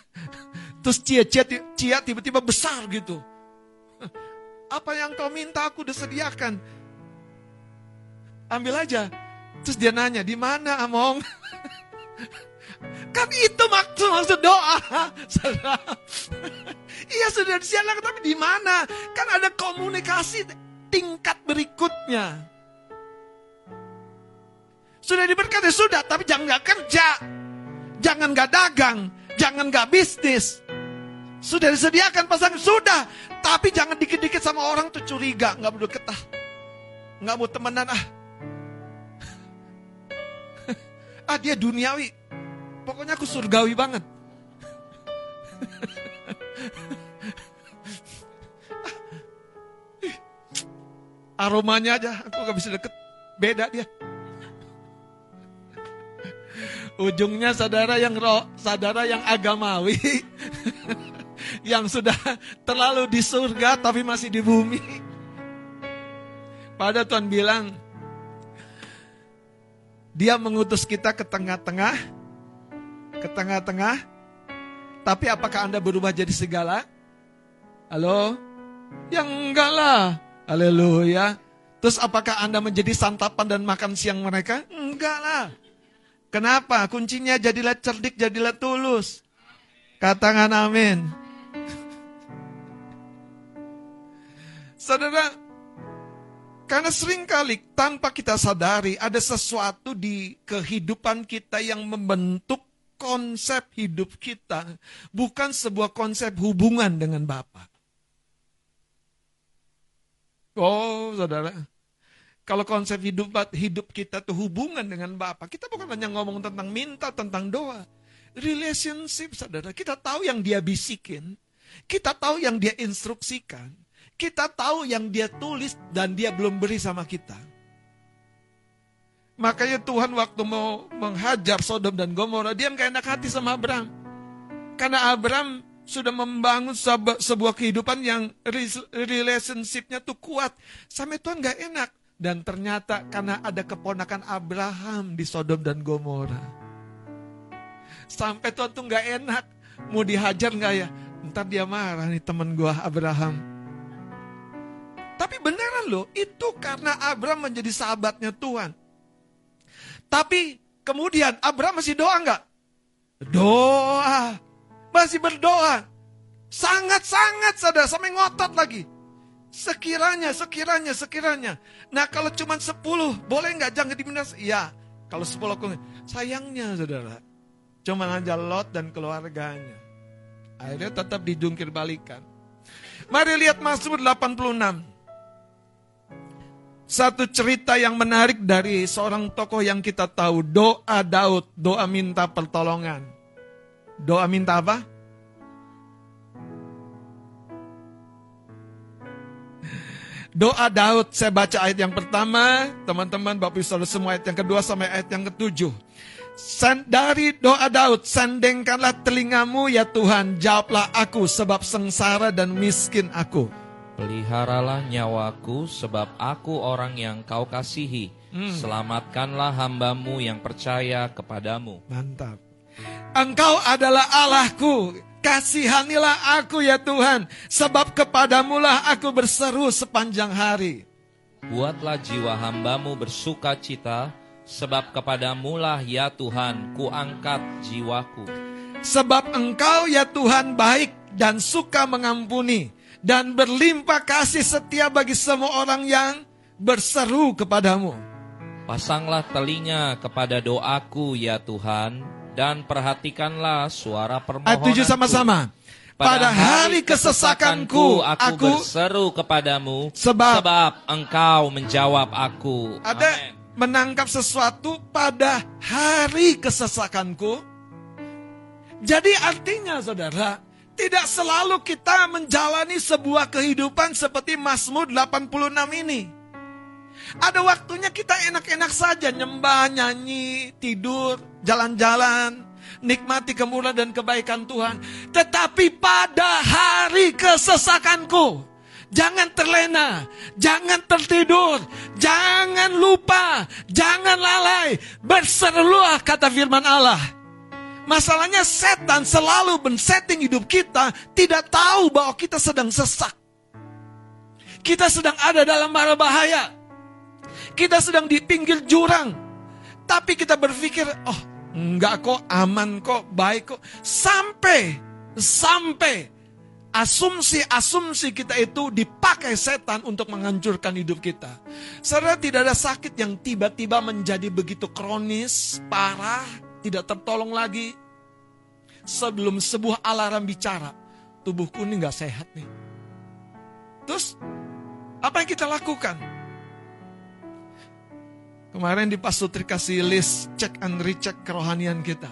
[LAUGHS] terus Cia, Cia, tiba-tiba besar gitu. [LAUGHS] Apa yang kau minta aku disediakan. Ambil aja. Terus dia nanya, di mana Among? kan itu maksud maksud doa. iya sudah disiapkan tapi di mana? Kan ada komunikasi tingkat berikutnya. Sudah diberkati sudah, tapi jangan nggak kerja, jangan nggak dagang, jangan nggak bisnis. Sudah disediakan pasangan sudah, tapi jangan dikit-dikit sama orang tuh curiga, nggak mau deket ah. Nggak mau temenan ah. [LAUGHS] ah dia duniawi. Pokoknya aku surgawi banget. [LAUGHS] Aromanya aja aku gak bisa deket. Beda dia. Ujungnya saudara yang roh, saudara yang agamawi. [LAUGHS] yang sudah terlalu di surga tapi masih di bumi. Pada Tuhan bilang, dia mengutus kita ke tengah-tengah, ke tengah-tengah, tapi apakah Anda berubah jadi segala? Halo? Yang enggak lah. Haleluya. Terus apakah Anda menjadi santapan dan makan siang mereka? Enggak lah. Kenapa? Kuncinya jadilah cerdik, jadilah tulus. Katakan amin. [LAUGHS] Saudara, karena sering kali tanpa kita sadari ada sesuatu di kehidupan kita yang membentuk konsep hidup kita, bukan sebuah konsep hubungan dengan Bapak. Oh, saudara. Kalau konsep hidup hidup kita tuh hubungan dengan Bapak, kita bukan hanya ngomong tentang minta, tentang doa. Relationship, saudara. Kita tahu yang dia bisikin. Kita tahu yang dia instruksikan. Kita tahu yang dia tulis dan dia belum beri sama kita. Makanya Tuhan waktu mau menghajar Sodom dan Gomora, dia nggak enak hati sama Abraham. Karena Abraham sudah membangun sebuah kehidupan yang relationshipnya tuh kuat. Sampai Tuhan nggak enak. Dan ternyata karena ada keponakan Abraham di Sodom dan Gomora. Sampai Tuhan tuh nggak enak. Mau dihajar nggak ya? Ntar dia marah nih temen gua Abraham. Tapi beneran loh, itu karena Abraham menjadi sahabatnya Tuhan. Tapi kemudian Abraham masih doa nggak? Doa. Masih berdoa. Sangat-sangat sadar, sampai ngotot lagi. Sekiranya, sekiranya, sekiranya. Nah kalau cuma 10, boleh nggak jangan diminus? Iya, kalau 10 aku sayangnya saudara. Cuma aja Lot dan keluarganya. Akhirnya tetap dijungkir balikan. Mari lihat Mazmur 86. Satu cerita yang menarik dari seorang tokoh yang kita tahu, doa Daud, doa minta pertolongan. Doa minta apa? Doa Daud, saya baca ayat yang pertama, teman-teman, Bapak Ibu Saudara semua ayat yang kedua sampai ayat yang ketujuh. Dari doa Daud, sandengkanlah telingamu ya Tuhan, jawablah aku sebab sengsara dan miskin aku. Peliharalah nyawaku sebab aku orang yang kau kasihi. Selamatkanlah hambamu yang percaya kepadamu. Mantap. Engkau adalah Allahku. Kasihanilah aku ya Tuhan. Sebab kepadamulah aku berseru sepanjang hari. Buatlah jiwa hambamu bersuka cita, sebab kepadamulah ya Tuhan kuangkat jiwaku. Sebab engkau ya Tuhan baik dan suka mengampuni. Dan berlimpah kasih setia bagi semua orang yang berseru kepadamu. Pasanglah telinga kepada doaku ya Tuhan, dan perhatikanlah suara Ayat permohonanku. 7 sama-sama. Pada hari kesesakanku, aku, aku berseru kepadamu, Sebab- sebab engkau menjawab aku. ada menangkap sesuatu pada hari kesesakanku. Jadi artinya saudara, tidak selalu kita menjalani sebuah kehidupan seperti Mazmur 86 ini. Ada waktunya kita enak-enak saja nyembah, nyanyi, tidur, jalan-jalan, nikmati kemurahan dan kebaikan Tuhan. Tetapi pada hari kesesakanku, jangan terlena, jangan tertidur, jangan lupa, jangan lalai. Berserulah kata firman Allah. Masalahnya setan selalu men-setting hidup kita tidak tahu bahwa kita sedang sesak. Kita sedang ada dalam mara bahaya. Kita sedang di pinggir jurang. Tapi kita berpikir, oh enggak kok, aman kok, baik kok. Sampai, sampai asumsi-asumsi kita itu dipakai setan untuk menghancurkan hidup kita. Saudara tidak ada sakit yang tiba-tiba menjadi begitu kronis, parah, tidak tertolong lagi. Sebelum sebuah alarm bicara, tubuhku ini nggak sehat nih. Terus, apa yang kita lakukan? Kemarin di Pasutri kasih list cek and recheck kerohanian kita.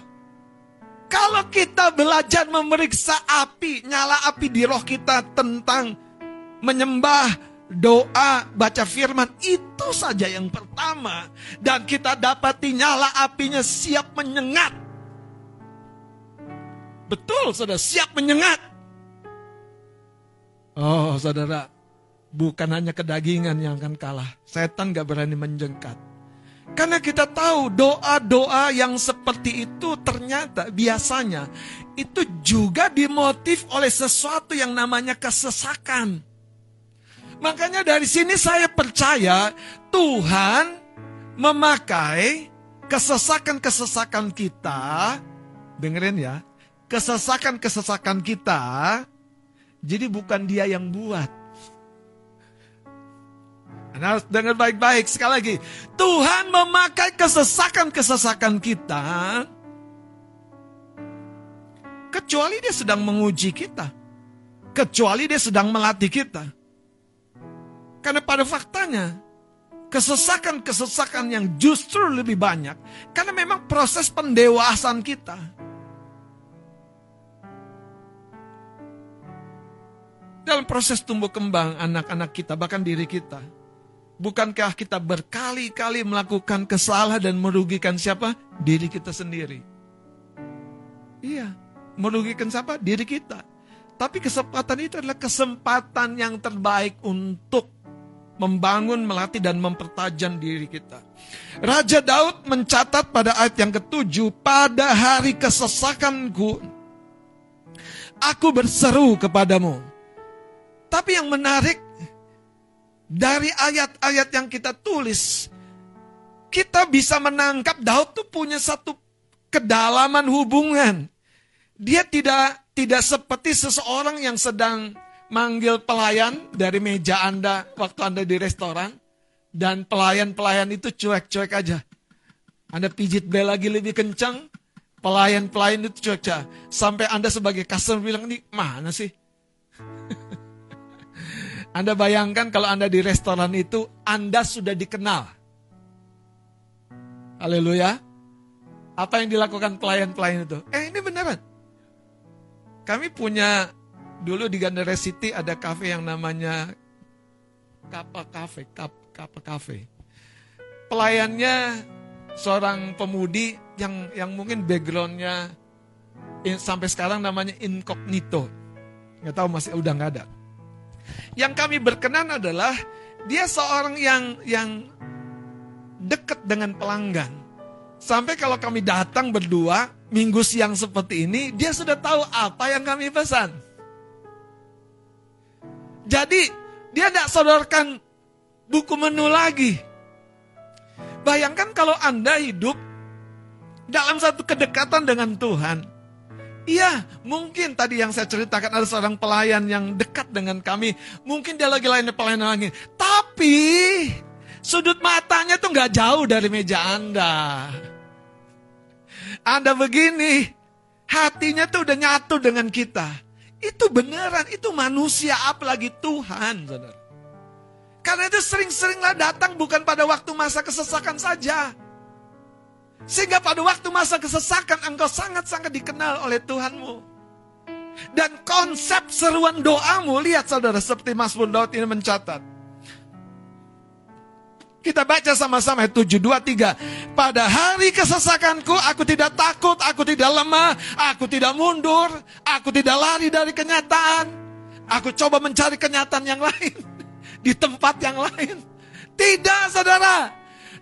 Kalau kita belajar memeriksa api, nyala api di roh kita tentang menyembah, doa, baca firman, itu saja yang pertama. Dan kita dapati nyala apinya siap menyengat. Betul, saudara, siap menyengat. Oh, saudara, bukan hanya kedagingan yang akan kalah. Setan gak berani menjengkat. Karena kita tahu doa-doa yang seperti itu ternyata biasanya itu juga dimotif oleh sesuatu yang namanya kesesakan. Makanya dari sini saya percaya Tuhan memakai kesesakan-kesesakan kita, dengerin ya, kesesakan-kesesakan kita, jadi bukan dia yang buat. Anda harus dengar baik-baik sekali lagi. Tuhan memakai kesesakan-kesesakan kita. Kecuali dia sedang menguji kita. Kecuali dia sedang melatih kita. Karena pada faktanya, kesesakan-kesesakan yang justru lebih banyak. Karena memang proses pendewasaan kita. Dalam proses tumbuh kembang anak-anak kita, bahkan diri kita. Bukankah kita berkali-kali melakukan kesalahan dan merugikan siapa? Diri kita sendiri. Iya, merugikan siapa? Diri kita. Tapi kesempatan itu adalah kesempatan yang terbaik untuk membangun, melatih, dan mempertajam diri kita. Raja Daud mencatat pada ayat yang ketujuh, pada hari kesesakanku, aku berseru kepadamu. Tapi yang menarik, dari ayat-ayat yang kita tulis, kita bisa menangkap Daud tuh punya satu kedalaman hubungan. Dia tidak tidak seperti seseorang yang sedang manggil pelayan dari meja Anda waktu Anda di restoran dan pelayan-pelayan itu cuek-cuek aja. Anda pijit bel lagi lebih kencang, pelayan-pelayan itu cuek aja. Sampai Anda sebagai customer bilang, "Ini mana sih?" Anda bayangkan kalau Anda di restoran itu, Anda sudah dikenal. Haleluya. Apa yang dilakukan pelayan-pelayan itu? Eh ini beneran. Kami punya, dulu di Gandara City ada cafe yang namanya Kappa Cafe. Kap, Kappa Cafe. Pelayannya seorang pemudi yang yang mungkin backgroundnya in- sampai sekarang namanya incognito. Nggak tahu masih udah nggak ada. Yang kami berkenan adalah dia seorang yang yang dekat dengan pelanggan. Sampai kalau kami datang berdua, minggu siang seperti ini, dia sudah tahu apa yang kami pesan. Jadi, dia tidak sodorkan buku menu lagi. Bayangkan kalau Anda hidup dalam satu kedekatan dengan Tuhan. Iya, mungkin tadi yang saya ceritakan ada seorang pelayan yang dekat dengan kami. Mungkin dia lagi lainnya pelayanan lagi. Tapi sudut matanya tuh nggak jauh dari meja Anda. Anda begini, hatinya tuh udah nyatu dengan kita. Itu beneran, itu manusia apalagi Tuhan, saudara. Karena itu sering-seringlah datang bukan pada waktu masa kesesakan saja. Sehingga pada waktu masa kesesakan engkau sangat-sangat dikenal oleh Tuhanmu. Dan konsep seruan doamu, lihat saudara seperti Mas Daud ini mencatat. Kita baca sama-sama 7, 2, 3. Pada hari kesesakanku aku tidak takut, aku tidak lemah, aku tidak mundur, aku tidak lari dari kenyataan. Aku coba mencari kenyataan yang lain [LAUGHS] di tempat yang lain. Tidak, saudara.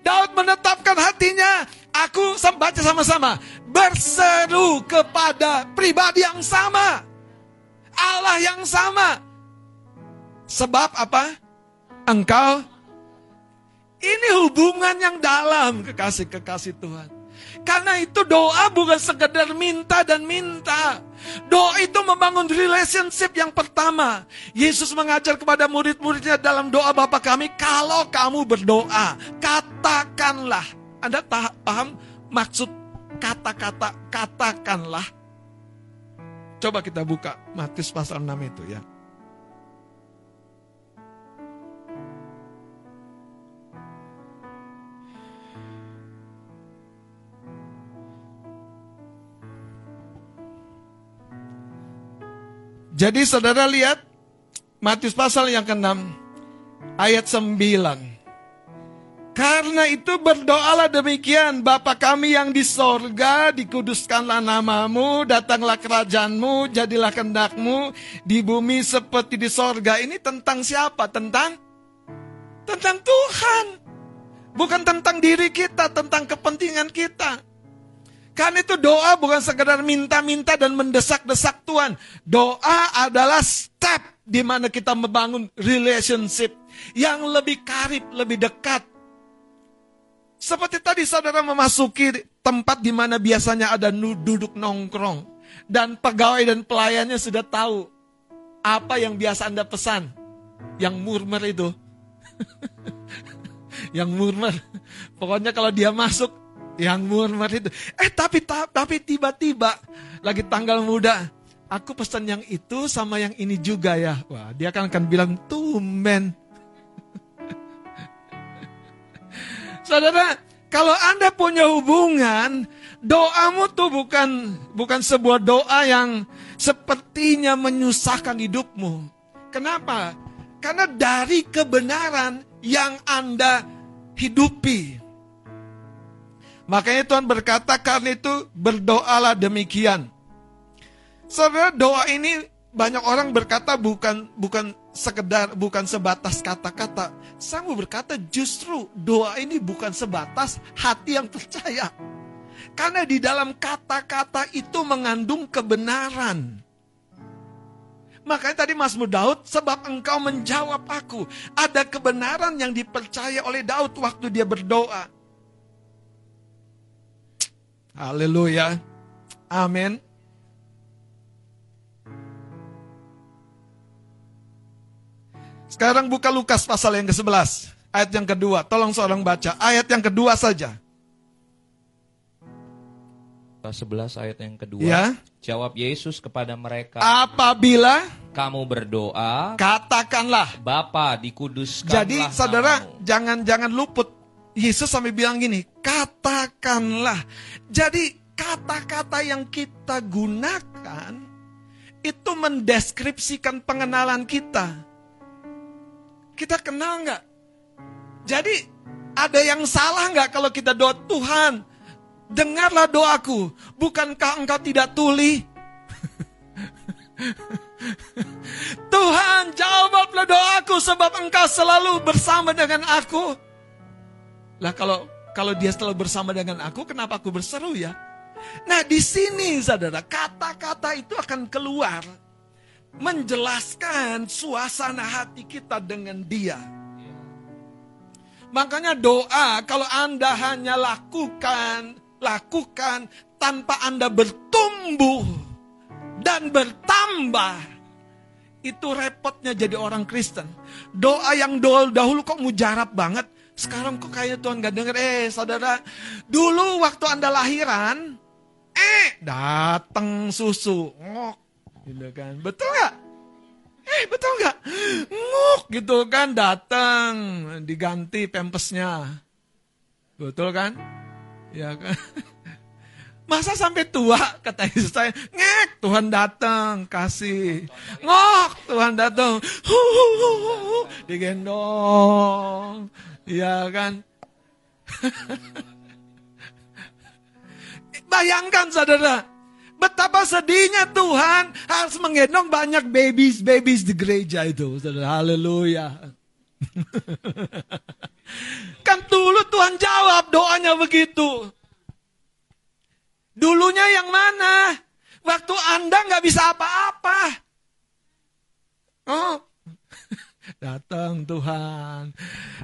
Daud menetapkan hatinya. Aku baca sama-sama. Berseru kepada pribadi yang sama. Allah yang sama. Sebab apa? Engkau ini hubungan yang dalam kekasih-kekasih Tuhan. Karena itu doa bukan sekedar minta dan minta. Doa itu membangun relationship yang pertama. Yesus mengajar kepada murid-muridnya dalam doa Bapa kami, kalau kamu berdoa, katakanlah. Anda paham maksud kata-kata katakanlah? Coba kita buka Matius pasal 6 itu ya. Jadi saudara lihat Matius pasal yang ke-6 ayat 9. Karena itu berdoalah demikian, Bapa kami yang di sorga, dikuduskanlah namamu, datanglah kerajaanmu, jadilah kendakmu, di bumi seperti di sorga. Ini tentang siapa? Tentang? Tentang Tuhan. Bukan tentang diri kita, tentang kepentingan kita. Karena itu doa bukan sekedar minta-minta dan mendesak-desak Tuhan. Doa adalah step di mana kita membangun relationship yang lebih karib, lebih dekat. Seperti tadi saudara memasuki tempat di mana biasanya ada duduk nongkrong. Dan pegawai dan pelayannya sudah tahu apa yang biasa Anda pesan. Yang murmur itu. [LAUGHS] yang murmur. Pokoknya kalau dia masuk, yang murmur itu. Eh tapi tapi tiba-tiba lagi tanggal muda, aku pesan yang itu sama yang ini juga ya. Wah, dia kan akan bilang tumben. Saudara, kalau Anda punya hubungan, doamu tuh bukan bukan sebuah doa yang sepertinya menyusahkan hidupmu. Kenapa? Karena dari kebenaran yang Anda hidupi. Makanya Tuhan berkata karena itu berdoalah demikian. Saudara doa ini banyak orang berkata bukan bukan sekedar bukan sebatas kata-kata. Saya mau berkata justru doa ini bukan sebatas hati yang percaya. Karena di dalam kata-kata itu mengandung kebenaran. Makanya tadi Mas Daud, sebab engkau menjawab aku. Ada kebenaran yang dipercaya oleh Daud waktu dia berdoa. Haleluya. Amin. Sekarang buka Lukas pasal yang ke-11. Ayat yang kedua. Tolong seorang baca. Ayat yang kedua saja. 11 ayat yang kedua. Ya. Jawab Yesus kepada mereka. Apabila kamu berdoa, katakanlah. Bapa dikuduskanlah Jadi saudara jangan jangan luput Yesus sampai bilang gini, katakanlah. Jadi kata-kata yang kita gunakan itu mendeskripsikan pengenalan kita. Kita kenal nggak? Jadi ada yang salah nggak kalau kita doa Tuhan? Dengarlah doaku, bukankah engkau tidak tuli? [LAUGHS] Tuhan jawablah doaku sebab engkau selalu bersama dengan aku. Lah kalau kalau dia selalu bersama dengan aku, kenapa aku berseru ya? Nah di sini saudara, kata-kata itu akan keluar. Menjelaskan suasana hati kita dengan dia. Makanya doa kalau Anda hanya lakukan, lakukan tanpa Anda bertumbuh dan bertambah. Itu repotnya jadi orang Kristen. Doa yang dahulu kok mujarab banget. Sekarang kok kayaknya Tuhan gak denger. Eh saudara, dulu waktu Anda lahiran, eh datang susu. Ngok. Gitu kan. Betul gak? Eh betul nggak? Nguk gitu kan datang diganti pempesnya. Betul kan? Ya kan? [LAUGHS] Masa sampai tua kata Yesus saya, ngek Tuhan datang kasih. Ngok Tuhan datang. Hu, digendong. Ya kan? [LAUGHS] Bayangkan saudara, Betapa sedihnya Tuhan harus menggendong banyak babies-babies di gereja itu. Haleluya. [LAUGHS] kan dulu Tuhan jawab doanya begitu. Dulunya yang mana? Waktu Anda nggak bisa apa-apa. Oh, Datang Tuhan.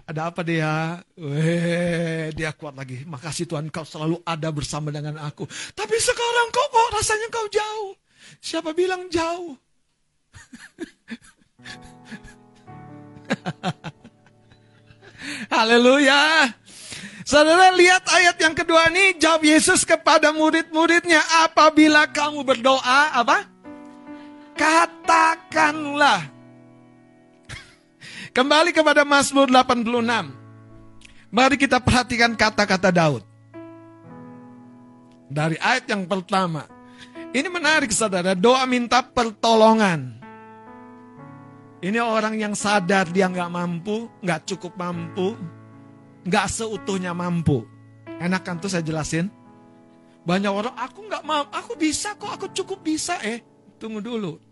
Ada apa dia? Weh, dia kuat lagi. Makasih Tuhan kau selalu ada bersama dengan aku. Tapi sekarang kok kok rasanya kau jauh. Siapa bilang jauh? [LAUGHS] Haleluya. Saudara lihat ayat yang kedua ini jawab Yesus kepada murid-muridnya apabila kamu berdoa apa? Katakanlah Kembali kepada Mazmur 86. Mari kita perhatikan kata-kata Daud. Dari ayat yang pertama. Ini menarik saudara, doa minta pertolongan. Ini orang yang sadar dia nggak mampu, nggak cukup mampu, nggak seutuhnya mampu. Enak kan tuh saya jelasin? Banyak orang, aku nggak mampu, aku bisa kok, aku cukup bisa. Eh, tunggu dulu.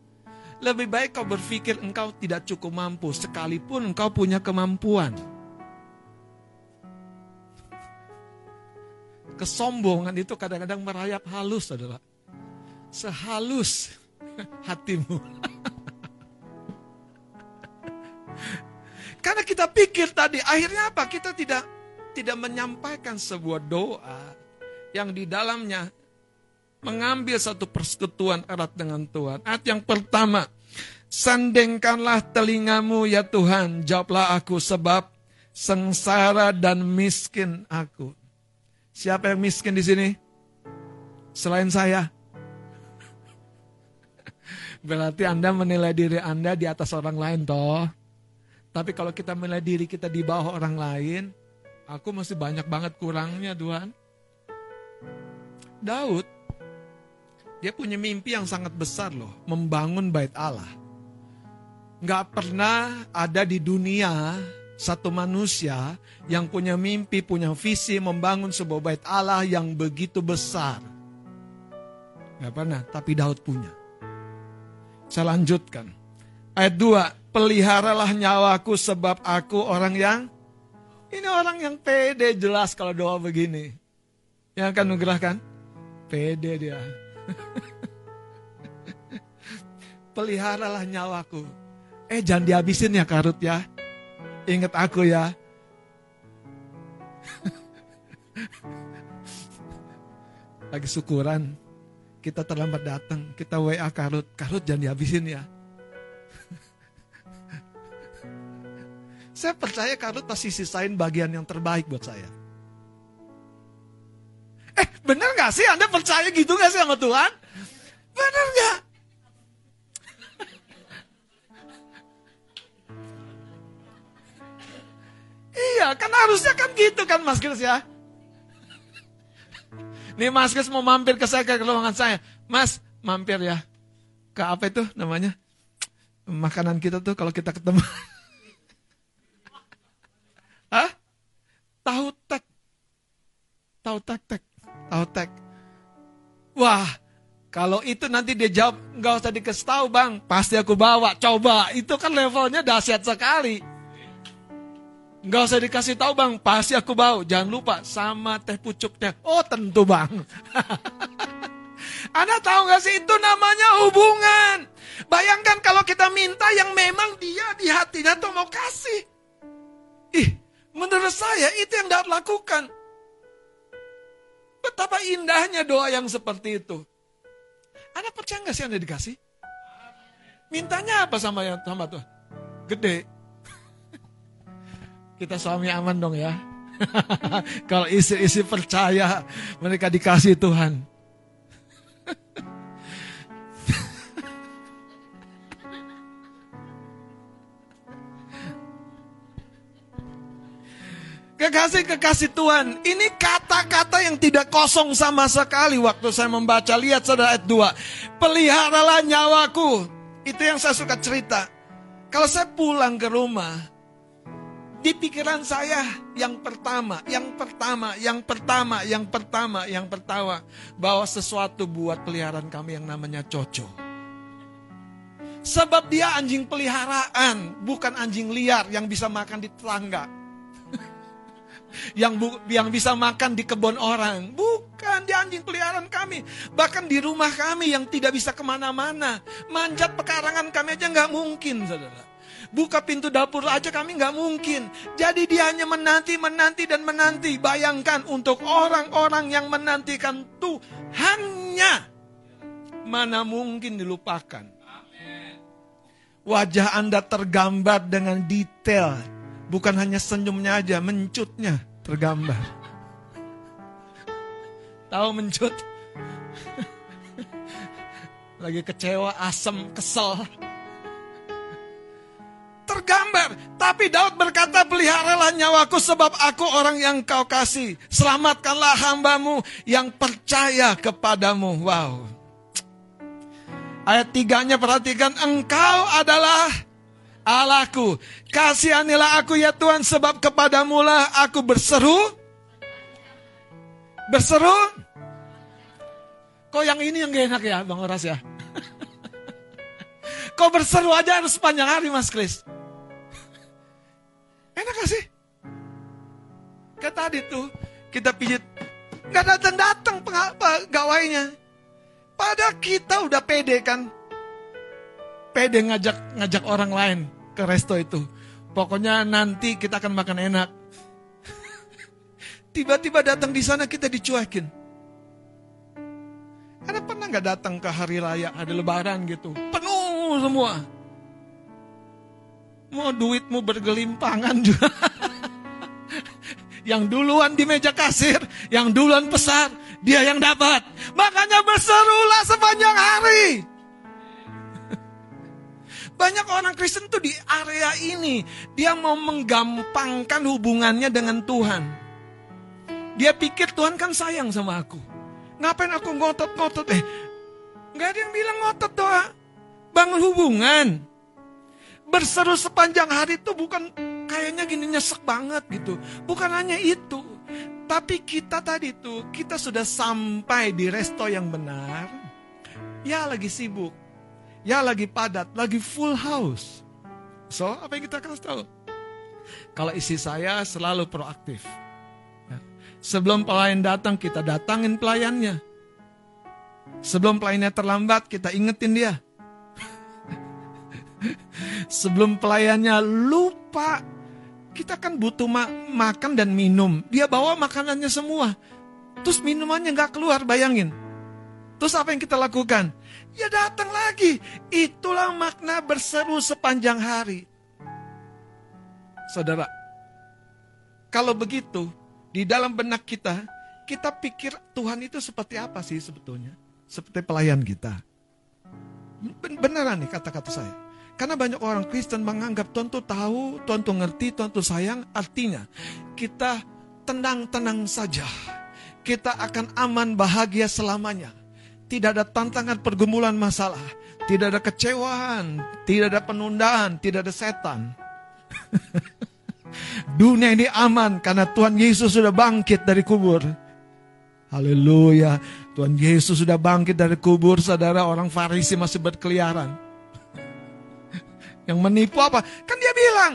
Lebih baik kau berpikir engkau tidak cukup mampu, sekalipun engkau punya kemampuan. Kesombongan itu kadang-kadang merayap halus, saudara. Sehalus hatimu. [LAUGHS] Karena kita pikir tadi, akhirnya apa? Kita tidak tidak menyampaikan sebuah doa yang di dalamnya mengambil satu persekutuan erat dengan Tuhan. Ayat yang pertama, sandengkanlah telingamu ya Tuhan, jawablah aku sebab sengsara dan miskin aku. Siapa yang miskin di sini? Selain saya. [LAUGHS] Berarti Anda menilai diri Anda di atas orang lain toh. Tapi kalau kita menilai diri kita di bawah orang lain, aku masih banyak banget kurangnya Tuhan. Daud dia punya mimpi yang sangat besar loh, membangun bait Allah. Gak pernah ada di dunia satu manusia yang punya mimpi, punya visi membangun sebuah bait Allah yang begitu besar. Gak pernah, tapi Daud punya. Saya lanjutkan. Ayat 2, peliharalah nyawaku sebab aku orang yang ini orang yang pede jelas kalau doa begini. Yang akan nugerahkan? Pede dia. [LAUGHS] Peliharalah nyawaku. Eh jangan dihabisin ya karut ya. Ingat aku ya. [LAUGHS] Lagi syukuran. Kita terlambat datang. Kita WA karut. Karut jangan dihabisin ya. [LAUGHS] saya percaya karut pasti sisain bagian yang terbaik buat saya. Eh, bener gak sih? Anda percaya gitu gak sih sama Tuhan? Bener gak? iya, kan harusnya kan gitu kan Mas Kris ya. Nih Mas Kris mau mampir ke saya ke ruangan saya. Mas, mampir ya. Ke apa itu namanya? Makanan kita tuh kalau kita ketemu. Hah? Tahu tek. Tahu tek tek. Autek. Wah, kalau itu nanti dia jawab, nggak usah dikasih tahu bang, pasti aku bawa. Coba, itu kan levelnya dahsyat sekali. Nggak usah dikasih tahu bang, pasti aku bau. Jangan lupa sama teh pucuknya. Oh tentu bang. [LAUGHS] Anda tahu nggak sih itu namanya hubungan. Bayangkan kalau kita minta yang memang dia di hatinya tuh mau kasih. Ih, menurut saya itu yang dapat lakukan. Betapa indahnya doa yang seperti itu. Anda percaya nggak sih Anda dikasih? Mintanya apa sama yang sama tuh? Gede. Kita suami aman dong ya. [LAUGHS] Kalau istri-istri percaya mereka dikasih Tuhan. Kekasih-kekasih Tuhan, ini kata-kata yang tidak kosong sama sekali waktu saya membaca. Lihat saudara ayat 2. Peliharalah nyawaku. Itu yang saya suka cerita. Kalau saya pulang ke rumah, di pikiran saya yang pertama, yang pertama, yang pertama, yang pertama, yang pertama, bahwa sesuatu buat peliharaan kami yang namanya Coco. Sebab dia anjing peliharaan, bukan anjing liar yang bisa makan di tetangga yang bu, yang bisa makan di kebun orang. Bukan, di anjing peliharaan kami. Bahkan di rumah kami yang tidak bisa ke mana-mana. Manjat pekarangan kami aja nggak mungkin, saudara. Buka pintu dapur aja kami nggak mungkin. Jadi dia hanya menanti, menanti, dan menanti. Bayangkan untuk orang-orang yang menantikan Tuhannya. Mana mungkin dilupakan. Wajah Anda tergambar dengan detail Bukan hanya senyumnya aja, mencutnya tergambar. Tahu mencut? Lagi kecewa, asem, kesel. Tergambar. Tapi Daud berkata, peliharalah nyawaku sebab aku orang yang kau kasih. Selamatkanlah hambamu yang percaya kepadamu. Wow. Ayat tiganya perhatikan, engkau adalah Allahku. Kasihanilah aku ya Tuhan sebab kepadamu lah aku berseru. Berseru. Kok yang ini yang gak enak ya Bang Oras ya? [LAUGHS] Kok berseru aja harus sepanjang hari Mas Kris? Enak gak sih? Kayak tadi tuh kita pijit. Gak datang-datang pegawainya. Pada kita udah pede kan. Pede ngajak ngajak orang lain ke resto itu. Pokoknya nanti kita akan makan enak. Tiba-tiba datang di sana kita dicuekin. Ada pernah nggak datang ke hari raya, ada lebaran gitu, penuh semua. Mau duitmu bergelimpangan juga. yang duluan di meja kasir, yang duluan pesan, dia yang dapat. Makanya berserulah sepanjang hari. Banyak orang Kristen tuh di area ini, dia mau menggampangkan hubungannya dengan Tuhan. Dia pikir Tuhan kan sayang sama aku. Ngapain aku ngotot-ngotot? Eh, nggak ada yang bilang ngotot doa. Bangun hubungan. Berseru sepanjang hari itu bukan kayaknya gini nyesek banget gitu. Bukan hanya itu. Tapi kita tadi tuh, kita sudah sampai di resto yang benar. Ya lagi sibuk Ya lagi padat, lagi full house. So, apa yang kita kasih tahu? Kalau isi saya selalu proaktif. Ya. Sebelum pelayan datang, kita datangin pelayannya. Sebelum pelayannya terlambat, kita ingetin dia. [LAUGHS] Sebelum pelayannya lupa, kita kan butuh ma makan dan minum. Dia bawa makanannya semua. Terus minumannya nggak keluar, bayangin. Terus apa yang kita lakukan? Ya datang lagi. Itulah makna berseru sepanjang hari. Saudara, kalau begitu, di dalam benak kita, kita pikir Tuhan itu seperti apa sih sebetulnya? Seperti pelayan kita. Beneran nih kata-kata saya. Karena banyak orang Kristen menganggap Tuhan tuh tahu, Tuhan tuh ngerti, Tuhan tuh sayang. Artinya kita tenang-tenang saja. Kita akan aman bahagia selamanya. Tidak ada tantangan pergumulan masalah. Tidak ada kecewaan. Tidak ada penundaan. Tidak ada setan. [LAUGHS] Dunia ini aman karena Tuhan Yesus sudah bangkit dari kubur. Haleluya. Tuhan Yesus sudah bangkit dari kubur. Saudara orang Farisi masih berkeliaran. [LAUGHS] Yang menipu apa? Kan dia bilang,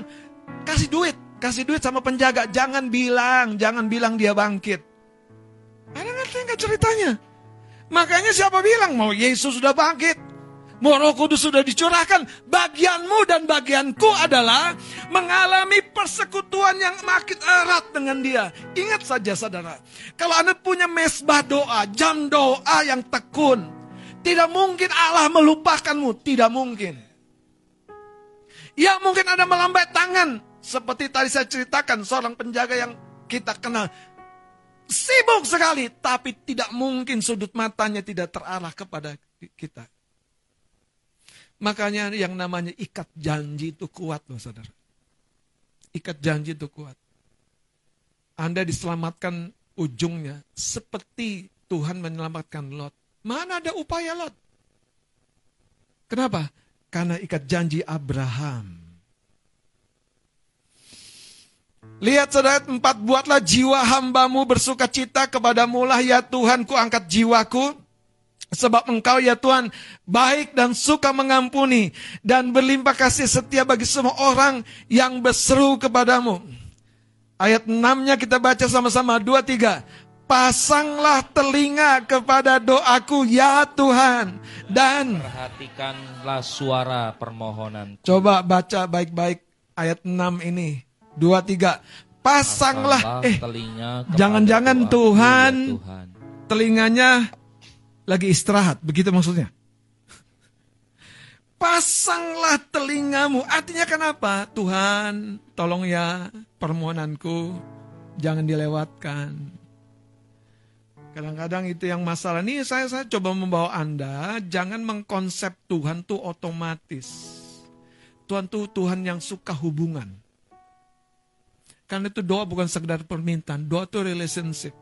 kasih duit. kasih duit sama penjaga, jangan bilang, jangan bilang dia bangkit. Ada ngerti nggak ceritanya? Makanya siapa bilang mau Yesus sudah bangkit? Mau roh kudus sudah dicurahkan. Bagianmu dan bagianku adalah mengalami persekutuan yang makin erat dengan dia. Ingat saja saudara. Kalau Anda punya mesbah doa, jam doa yang tekun. Tidak mungkin Allah melupakanmu. Tidak mungkin. Ya mungkin Anda melambai tangan. Seperti tadi saya ceritakan seorang penjaga yang kita kenal. Sibuk sekali. Tapi tidak mungkin sudut matanya tidak terarah kepada kita. Makanya yang namanya ikat janji itu kuat loh saudara. Ikat janji itu kuat. Anda diselamatkan ujungnya seperti Tuhan menyelamatkan Lot. Mana ada upaya Lot? Kenapa? Karena ikat janji Abraham. Lihat saudara empat, buatlah jiwa hambamu bersuka cita kepadamu lah ya Tuhan ku angkat jiwaku Sebab engkau ya Tuhan baik dan suka mengampuni dan berlimpah kasih setia bagi semua orang yang berseru kepadamu. Ayat 6-nya kita baca sama-sama. Dua, tiga. Pasanglah telinga kepada doaku ya Tuhan. Dan perhatikanlah suara permohonan. Coba baca baik-baik ayat 6 ini. Dua, tiga. Pasanglah. eh, jangan-jangan Tuhan, ya Tuhan telinganya lagi istirahat, begitu maksudnya. Pasanglah telingamu. Artinya kenapa? Tuhan, tolong ya permohonanku jangan dilewatkan. Kadang-kadang itu yang masalah. Nih saya saya coba membawa Anda jangan mengkonsep Tuhan tuh otomatis. Tuhan tuh Tuhan yang suka hubungan. Karena itu doa bukan sekedar permintaan, doa itu relationship.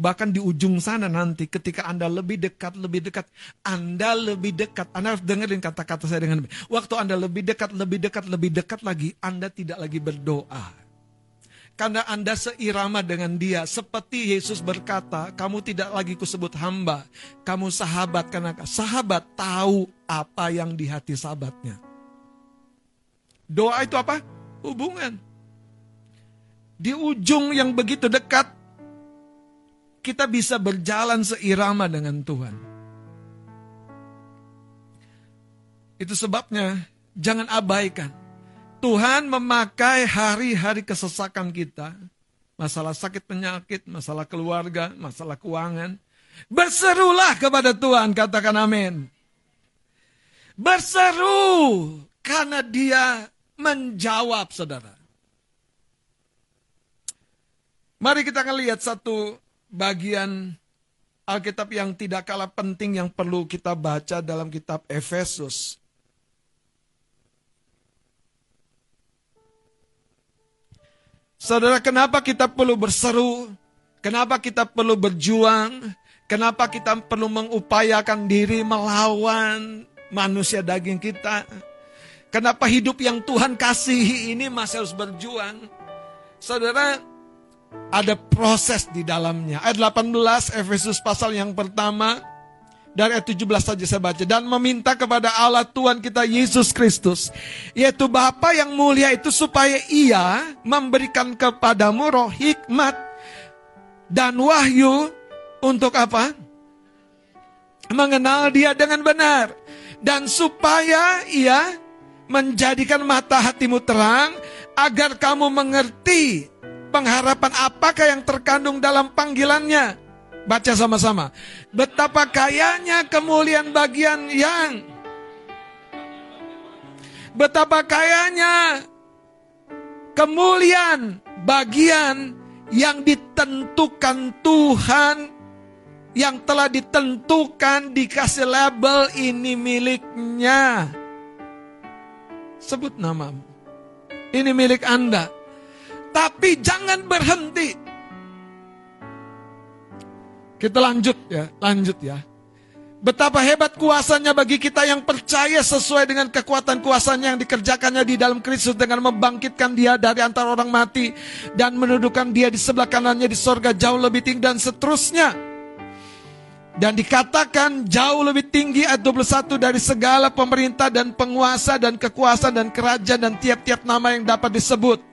Bahkan di ujung sana nanti ketika Anda lebih dekat, lebih dekat, Anda lebih dekat. Anda harus dengerin kata-kata saya dengan Waktu Anda lebih dekat, lebih dekat, lebih dekat lagi, Anda tidak lagi berdoa. Karena Anda seirama dengan dia. Seperti Yesus berkata, kamu tidak lagi kusebut hamba. Kamu sahabat karena sahabat tahu apa yang di hati sahabatnya. Doa itu apa? Hubungan. Di ujung yang begitu dekat, kita bisa berjalan seirama dengan Tuhan. Itu sebabnya jangan abaikan. Tuhan memakai hari-hari kesesakan kita, masalah sakit penyakit, masalah keluarga, masalah keuangan. Berserulah kepada Tuhan, katakan amin. Berseru karena dia menjawab saudara. Mari kita akan lihat satu bagian Alkitab yang tidak kalah penting yang perlu kita baca dalam kitab Efesus. Saudara, kenapa kita perlu berseru? Kenapa kita perlu berjuang? Kenapa kita perlu mengupayakan diri melawan manusia daging kita? Kenapa hidup yang Tuhan kasihi ini masih harus berjuang? Saudara, ada proses di dalamnya. Ayat 18 Efesus pasal yang pertama dari ayat 17 saja saya baca dan meminta kepada Allah Tuhan kita Yesus Kristus yaitu Bapa yang mulia itu supaya ia memberikan kepadamu roh hikmat dan wahyu untuk apa? Mengenal dia dengan benar dan supaya ia menjadikan mata hatimu terang agar kamu mengerti pengharapan apakah yang terkandung dalam panggilannya? Baca sama-sama. Betapa kayanya kemuliaan bagian yang Betapa kayanya kemuliaan bagian yang ditentukan Tuhan yang telah ditentukan dikasih label ini miliknya. Sebut namamu. Ini milik Anda. Tapi jangan berhenti. Kita lanjut ya, lanjut ya. Betapa hebat kuasanya bagi kita yang percaya sesuai dengan kekuatan kuasanya yang dikerjakannya di dalam Kristus dengan membangkitkan dia dari antara orang mati dan menundukkan dia di sebelah kanannya di sorga jauh lebih tinggi dan seterusnya. Dan dikatakan jauh lebih tinggi ayat 21 dari segala pemerintah dan penguasa dan kekuasaan dan kerajaan dan tiap-tiap nama yang dapat disebut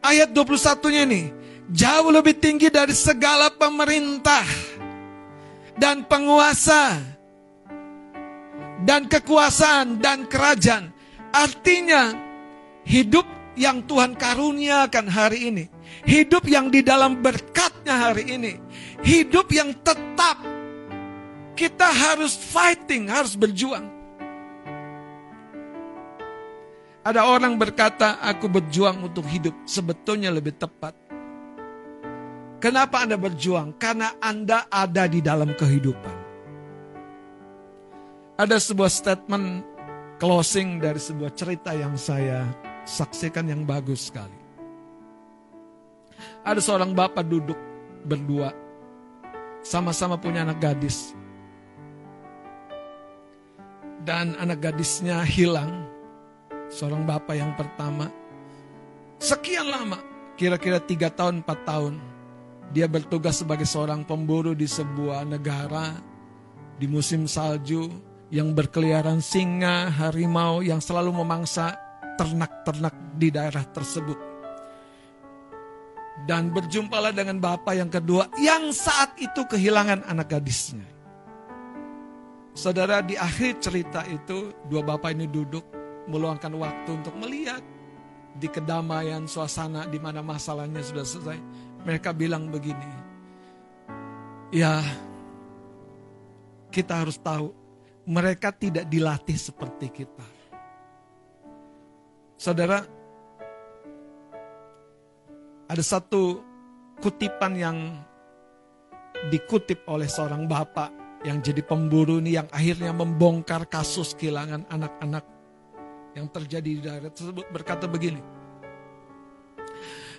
Ayat 21-nya ini jauh lebih tinggi dari segala pemerintah dan penguasa dan kekuasaan dan kerajaan. Artinya hidup yang Tuhan karuniakan hari ini, hidup yang di dalam berkatnya hari ini, hidup yang tetap kita harus fighting, harus berjuang. Ada orang berkata, aku berjuang untuk hidup. Sebetulnya lebih tepat. Kenapa Anda berjuang? Karena Anda ada di dalam kehidupan. Ada sebuah statement closing dari sebuah cerita yang saya saksikan yang bagus sekali. Ada seorang bapak duduk berdua, sama-sama punya anak gadis. Dan anak gadisnya hilang, seorang bapak yang pertama. Sekian lama, kira-kira tiga tahun, empat tahun, dia bertugas sebagai seorang pemburu di sebuah negara di musim salju yang berkeliaran singa, harimau yang selalu memangsa ternak-ternak di daerah tersebut. Dan berjumpalah dengan bapak yang kedua yang saat itu kehilangan anak gadisnya. Saudara di akhir cerita itu dua bapak ini duduk meluangkan waktu untuk melihat di kedamaian suasana di mana masalahnya sudah selesai. Mereka bilang begini, ya kita harus tahu mereka tidak dilatih seperti kita. Saudara, ada satu kutipan yang dikutip oleh seorang bapak yang jadi pemburu ini yang akhirnya membongkar kasus kehilangan anak-anak yang terjadi di daerah tersebut berkata begini.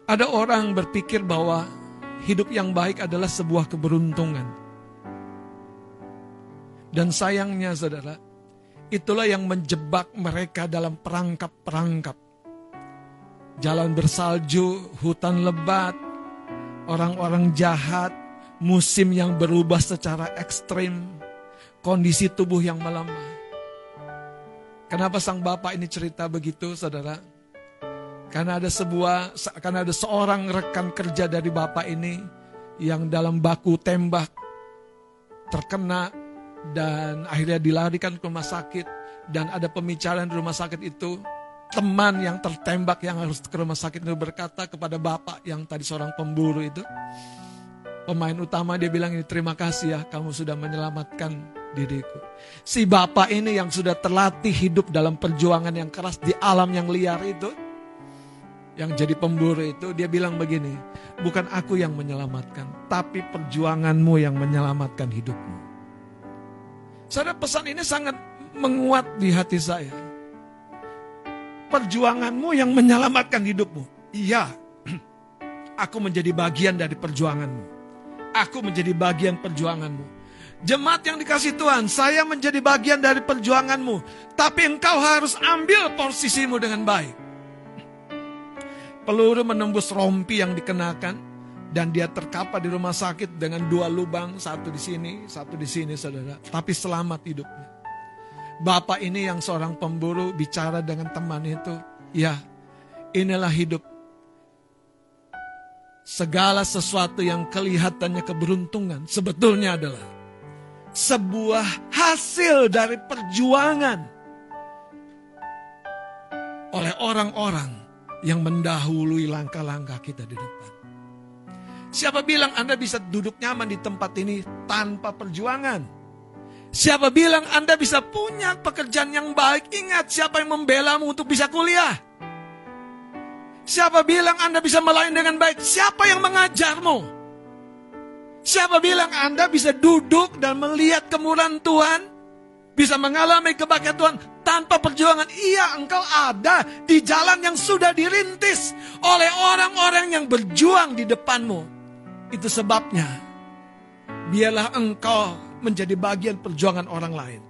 Ada orang berpikir bahwa hidup yang baik adalah sebuah keberuntungan. Dan sayangnya saudara, itulah yang menjebak mereka dalam perangkap-perangkap. Jalan bersalju, hutan lebat, orang-orang jahat, musim yang berubah secara ekstrim, kondisi tubuh yang melemah. Kenapa sang bapak ini cerita begitu, saudara? Karena ada sebuah, karena ada seorang rekan kerja dari bapak ini yang dalam baku tembak terkena dan akhirnya dilarikan ke rumah sakit dan ada pembicaraan di rumah sakit itu teman yang tertembak yang harus ke rumah sakit itu berkata kepada bapak yang tadi seorang pemburu itu pemain utama dia bilang ini terima kasih ya kamu sudah menyelamatkan diriku. Si bapak ini yang sudah terlatih hidup dalam perjuangan yang keras di alam yang liar itu, yang jadi pemburu itu, dia bilang begini, bukan aku yang menyelamatkan, tapi perjuanganmu yang menyelamatkan hidupmu. Saudara pesan ini sangat menguat di hati saya. Perjuanganmu yang menyelamatkan hidupmu. Iya, [CLEARS THROAT] aku menjadi bagian dari perjuanganmu. Aku menjadi bagian perjuanganmu. Jemaat yang dikasih Tuhan, saya menjadi bagian dari perjuanganmu. Tapi engkau harus ambil posisimu dengan baik. Peluru menembus rompi yang dikenakan. Dan dia terkapar di rumah sakit dengan dua lubang. Satu di sini, satu di sini saudara. Tapi selamat hidupnya. Bapak ini yang seorang pemburu bicara dengan teman itu. Ya, inilah hidup segala sesuatu yang kelihatannya keberuntungan sebetulnya adalah sebuah hasil dari perjuangan oleh orang-orang yang mendahului langkah-langkah kita di depan. Siapa bilang Anda bisa duduk nyaman di tempat ini tanpa perjuangan? Siapa bilang Anda bisa punya pekerjaan yang baik? Ingat siapa yang membelamu untuk bisa kuliah? Siapa bilang Anda bisa melayani dengan baik? Siapa yang mengajarmu? Siapa bilang Anda bisa duduk dan melihat kemurahan Tuhan? Bisa mengalami kebaikan Tuhan tanpa perjuangan. Iya, engkau ada di jalan yang sudah dirintis oleh orang-orang yang berjuang di depanmu. Itu sebabnya, biarlah engkau menjadi bagian perjuangan orang lain.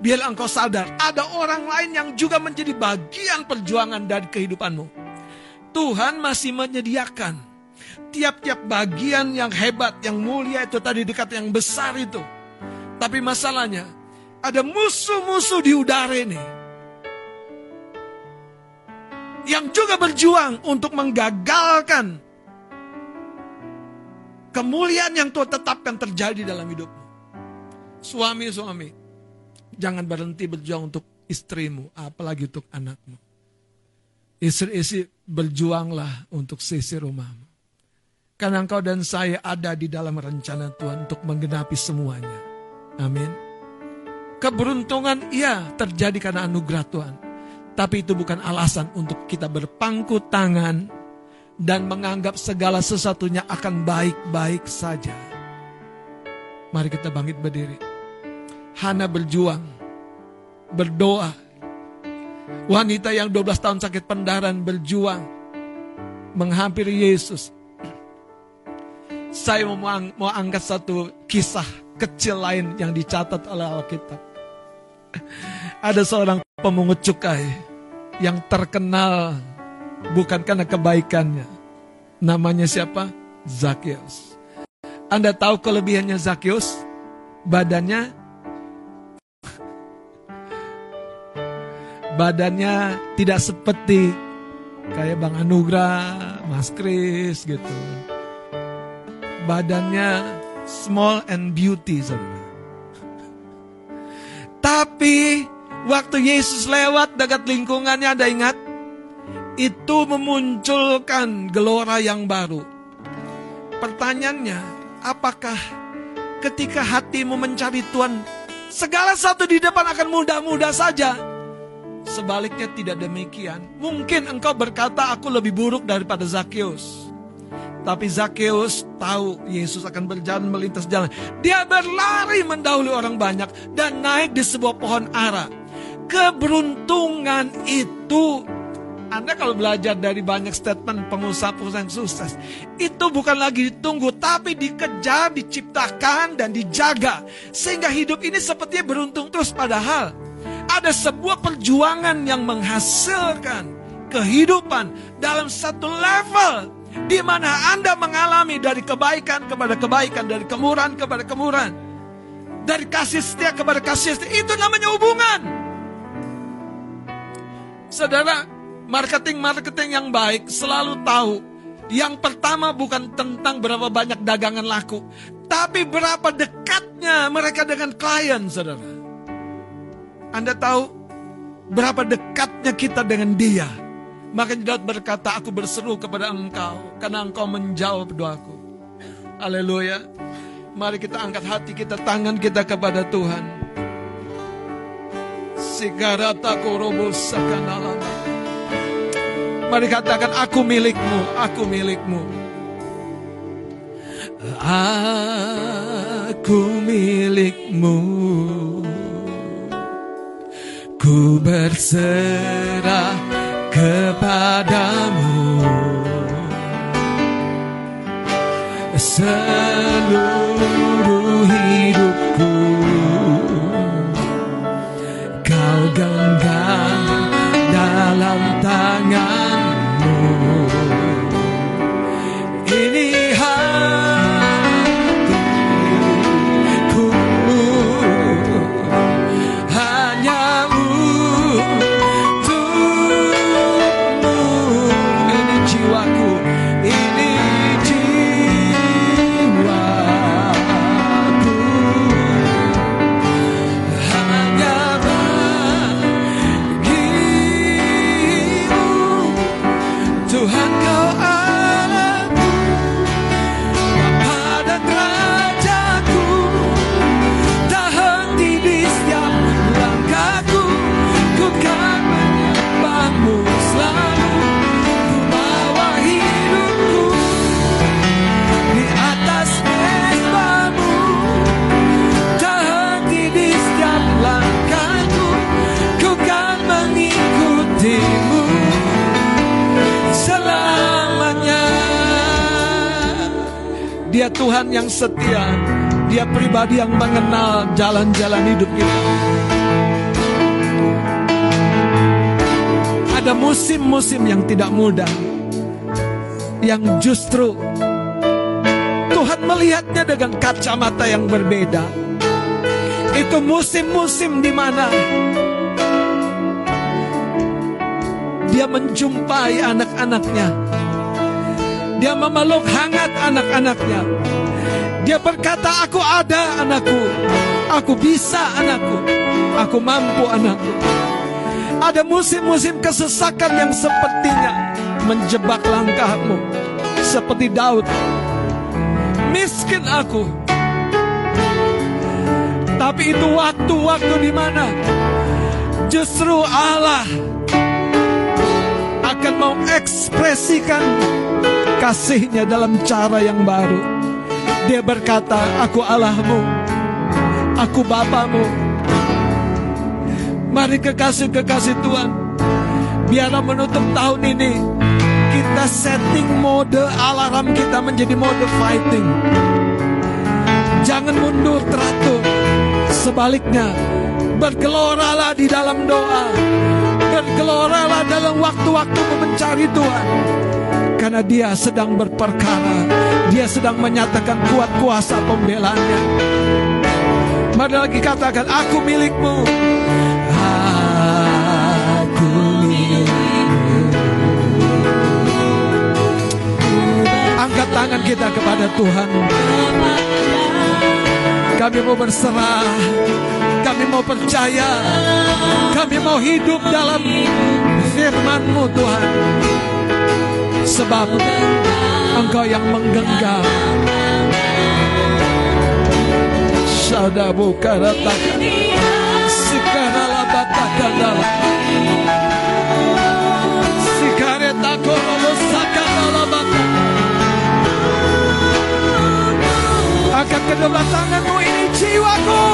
Biarlah engkau sadar, ada orang lain yang juga menjadi bagian perjuangan dari kehidupanmu. Tuhan masih menyediakan tiap-tiap bagian yang hebat, yang mulia itu tadi dekat yang besar itu. Tapi masalahnya, ada musuh-musuh di udara ini. yang juga berjuang untuk menggagalkan kemuliaan yang Tuhan tetapkan terjadi dalam hidupmu. Suami-suami, jangan berhenti berjuang untuk istrimu, apalagi untuk anakmu. Istri-istri berjuanglah untuk sisi rumahmu. Karena engkau dan saya ada di dalam rencana Tuhan untuk menggenapi semuanya. Amin. Keberuntungan iya terjadi karena anugerah Tuhan. Tapi itu bukan alasan untuk kita berpangku tangan dan menganggap segala sesuatunya akan baik-baik saja. Mari kita bangkit berdiri. Hana berjuang, berdoa. Wanita yang 12 tahun sakit pendarahan berjuang menghampiri Yesus. Saya mau, angkat satu kisah kecil lain yang dicatat oleh Alkitab. [LAUGHS] Ada seorang pemungut cukai yang terkenal bukan karena kebaikannya. Namanya siapa? Zakius. Anda tahu kelebihannya Zakius? Badannya [LAUGHS] badannya tidak seperti kayak Bang Anugrah, Mas Kris gitu. Badannya small and beauty saudara. Tapi waktu Yesus lewat dekat lingkungannya ada ingat? itu memunculkan gelora yang baru. Pertanyaannya, apakah ketika hatimu mencari Tuhan, segala satu di depan akan mudah-mudah saja? Sebaliknya tidak demikian. Mungkin engkau berkata, aku lebih buruk daripada Zakheus. Tapi Zakheus tahu Yesus akan berjalan melintas jalan. Dia berlari mendahului orang banyak dan naik di sebuah pohon ara. Keberuntungan itu anda kalau belajar dari banyak statement pengusaha-pengusaha yang sukses, itu bukan lagi ditunggu, tapi dikejar, diciptakan, dan dijaga. Sehingga hidup ini sepertinya beruntung terus. Padahal ada sebuah perjuangan yang menghasilkan kehidupan dalam satu level di mana Anda mengalami dari kebaikan kepada kebaikan, dari kemurahan kepada kemurahan, dari kasih setia kepada kasih setia. Itu namanya hubungan. Saudara, marketing-marketing yang baik selalu tahu yang pertama bukan tentang berapa banyak dagangan laku, tapi berapa dekatnya mereka dengan klien, saudara. Anda tahu berapa dekatnya kita dengan dia. Makanya Daud berkata, aku berseru kepada engkau, karena engkau menjawab doaku. Haleluya. Mari kita angkat hati kita, tangan kita kepada Tuhan. Mari katakan aku milikmu, aku milikmu. Aku milikmu. Ku berserah kepadamu. Seluruh hidupku Kau genggam dalam tangan Tuhan yang setia. Dia pribadi yang mengenal jalan-jalan hidup kita. Ada musim-musim yang tidak mudah. Yang justru Tuhan melihatnya dengan kacamata yang berbeda. Itu musim-musim di mana dia menjumpai anak-anaknya. Dia memeluk hangat anak-anaknya. Dia berkata, aku ada anakku. Aku bisa anakku. Aku mampu anakku. Ada musim-musim kesesakan yang sepertinya menjebak langkahmu. Seperti Daud. Miskin aku. Tapi itu waktu-waktu di mana justru Allah akan mau ekspresikan kasihnya dalam cara yang baru. Dia berkata, aku Allahmu, aku Bapamu. Mari kekasih-kekasih Tuhan, biarlah menutup tahun ini, kita setting mode alarm kita menjadi mode fighting. Jangan mundur teratur. Sebaliknya, bergeloralah di dalam doa. Bergeloralah dalam waktu-waktu mencari Tuhan. Karena dia sedang berperkara. Dia sedang menyatakan kuat kuasa pembelanya. Mari lagi katakan, aku milikmu. Aku. Angkat tangan kita kepada Tuhan. Kami mau berserah, kami mau percaya, kami mau hidup dalam firman-Mu Tuhan. Sebab Engkau yang menggenggam. Sadabu karataka, sikarala batakandala. Sikareta korobo sakandala batakandala. Angkat kedua tanganmu ini jiwaku.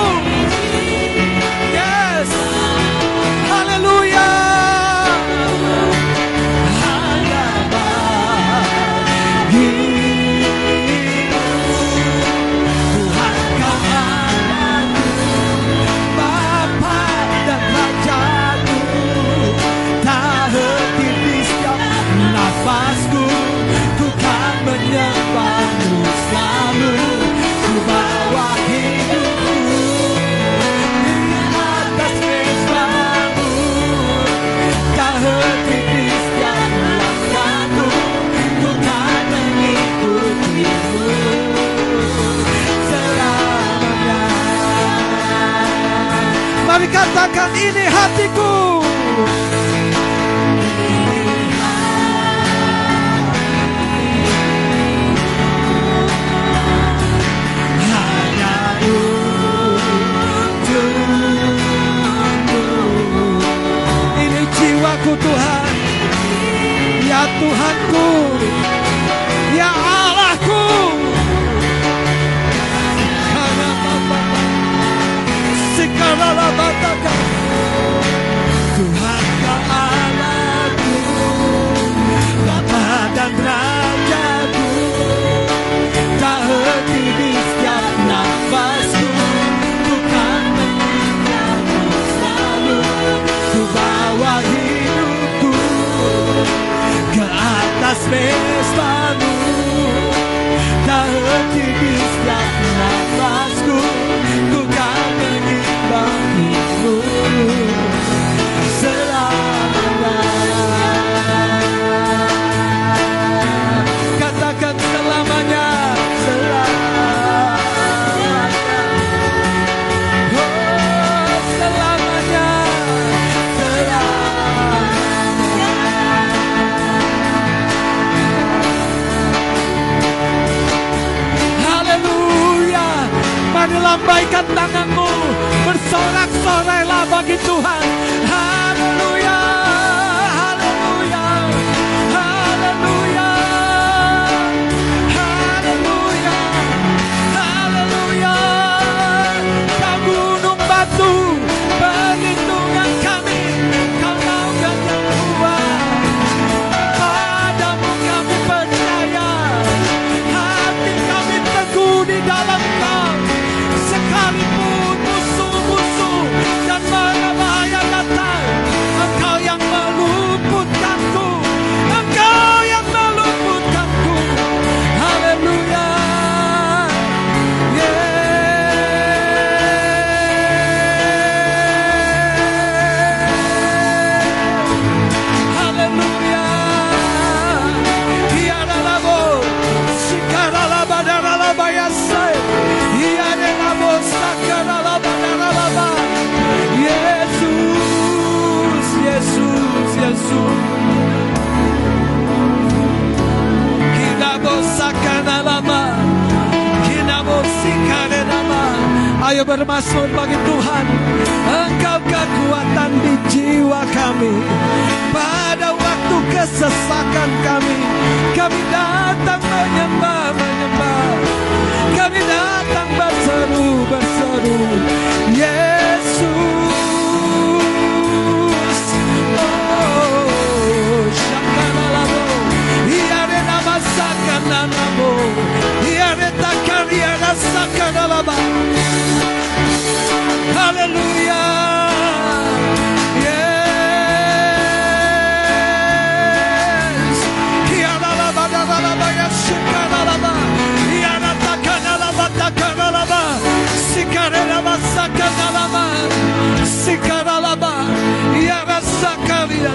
Iarasakaria.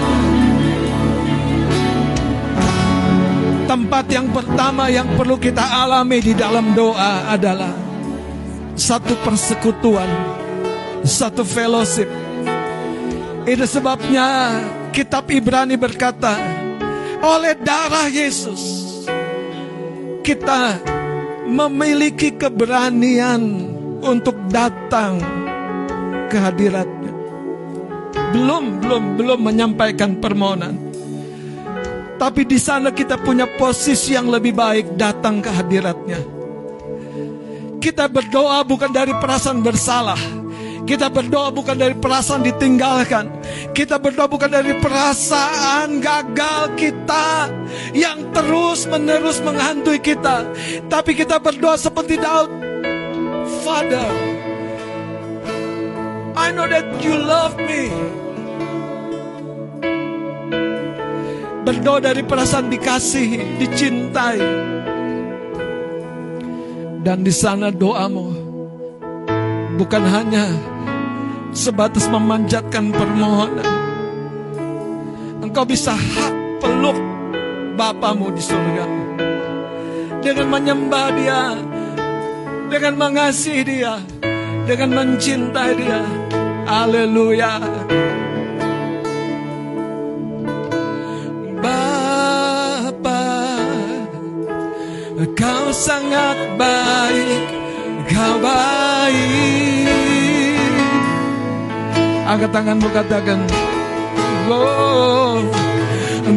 Tempat yang pertama yang perlu kita alami di dalam doa adalah satu persekutuan, satu fellowship. Itu sebabnya kitab Ibrani berkata, oleh darah Yesus kita memiliki keberanian untuk datang ke hadiratnya. Belum, belum, belum menyampaikan permohonan. Tapi di sana kita punya posisi yang lebih baik datang ke hadiratnya. Kita berdoa bukan dari perasaan bersalah. Kita berdoa bukan dari perasaan ditinggalkan. Kita berdoa bukan dari perasaan gagal kita yang terus menerus menghantui kita. Tapi kita berdoa seperti Daud. Father, I know that you love me. Berdoa dari perasaan dikasihi, dicintai. Dan di sana doamu bukan hanya sebatas memanjatkan permohonan. Engkau bisa hak peluk Bapamu di surga. Dengan menyembah dia, dengan mengasihi dia, dengan mencintai dia. Haleluya. Kau sangat baik, kau baik. Angkat tanganmu katakan, Oh,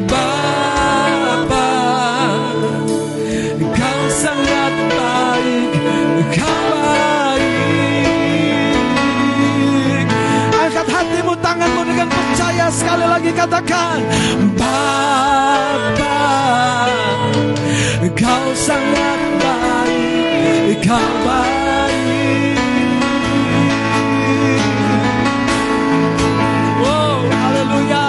Bapa, kau sangat baik, kau baik. Angkat hatimu, tanganmu dengan percaya sekali lagi katakan, Bapa, kau sangat baik, kau baik. Oh, haleluya.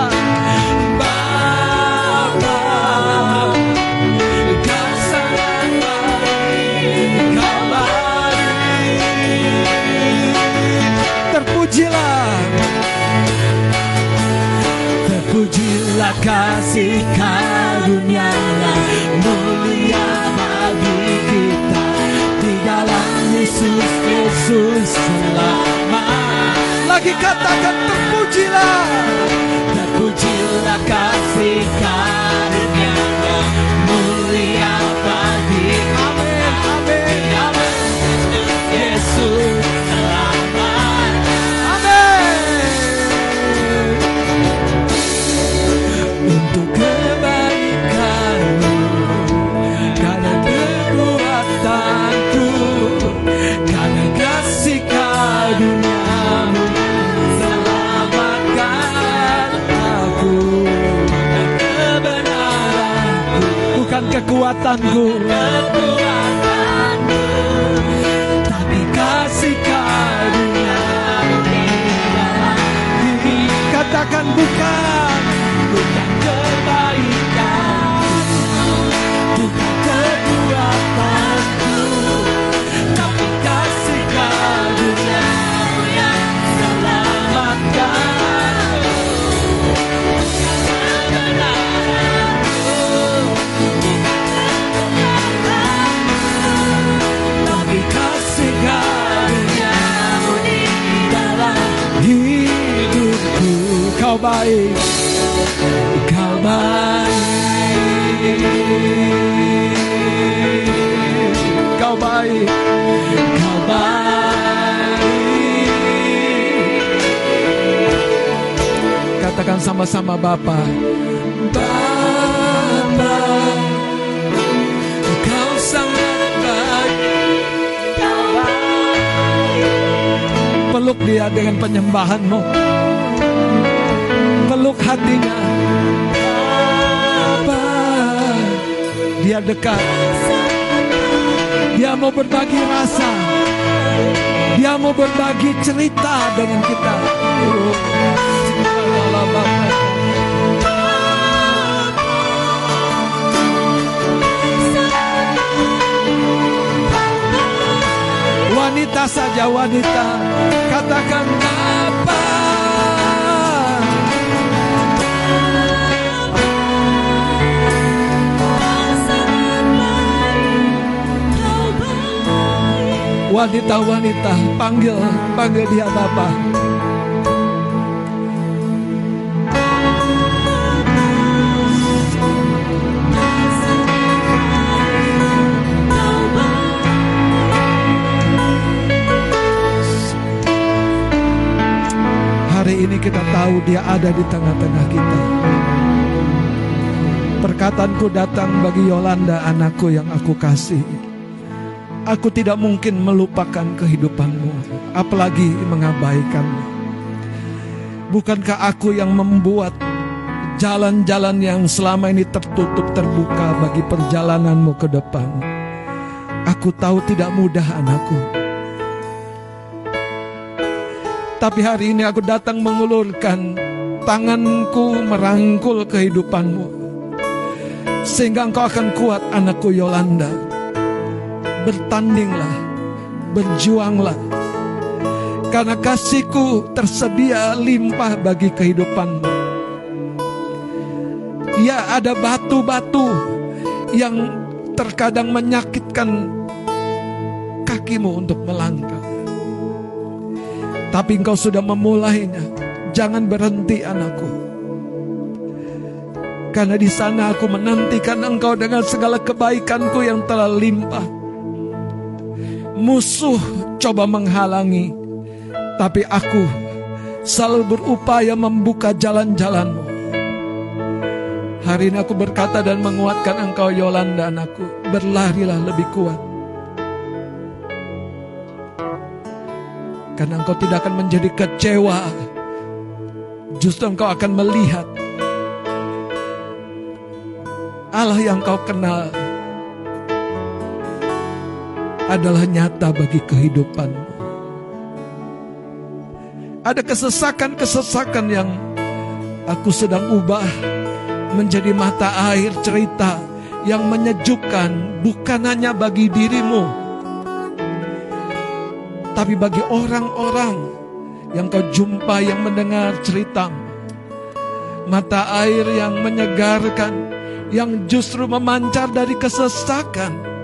Terpujilah kasih karunia Yesus selamat. Lagi katakan terpujilah, terpujilah kasih karunia mulia bagi Amin, amin, amin. Yesus kekuatanku. Tapi kasih karuniamu katakan bukan Engkau baik. Engkau baik. Engkau baik. Engkau baik. Katakan sama-sama Bapa. Bapa Engkau sangat baik. Peluk dia dengan penyembahanmu. Hatinya. Bapa. Dia dekat. Dia mau berbagi rasa. Dia mau berbagi cerita dengan kita. Wanita saja wanita Katakan Wanita-wanita panggil Panggil dia Bapak Hari ini kita tahu dia ada di tengah-tengah kita. Perkataanku datang bagi Yolanda anakku yang aku kasih. Aku tidak mungkin melupakan kehidupanmu, apalagi mengabaikanmu. Bukankah aku yang membuat jalan-jalan yang selama ini tertutup terbuka bagi perjalananmu ke depan? Aku tahu tidak mudah anakku. Tapi hari ini aku datang mengulurkan tanganku merangkul kehidupanmu. Sehingga engkau akan kuat anakku Yolanda. Bertandinglah, berjuanglah. Karena kasihku tersedia limpah bagi kehidupanmu. Ya ada batu-batu yang terkadang menyakitkan kakimu untuk melangkah. Tapi engkau sudah memulainya. Jangan berhenti anakku. Karena di sana aku menantikan engkau dengan segala kebaikanku yang telah limpah. Musuh coba menghalangi. Tapi aku selalu berupaya membuka jalan-jalanmu. Hari ini aku berkata dan menguatkan engkau Yolanda anakku. Berlarilah lebih kuat. Karena engkau tidak akan menjadi kecewa. Justru engkau akan melihat Allah yang kau kenal adalah nyata bagi kehidupanmu. Ada kesesakan-kesesakan yang aku sedang ubah menjadi mata air cerita yang menyejukkan bukan hanya bagi dirimu, tapi bagi orang-orang yang kau jumpa yang mendengar ceritamu. Mata air yang menyegarkan, yang justru memancar dari kesesakan.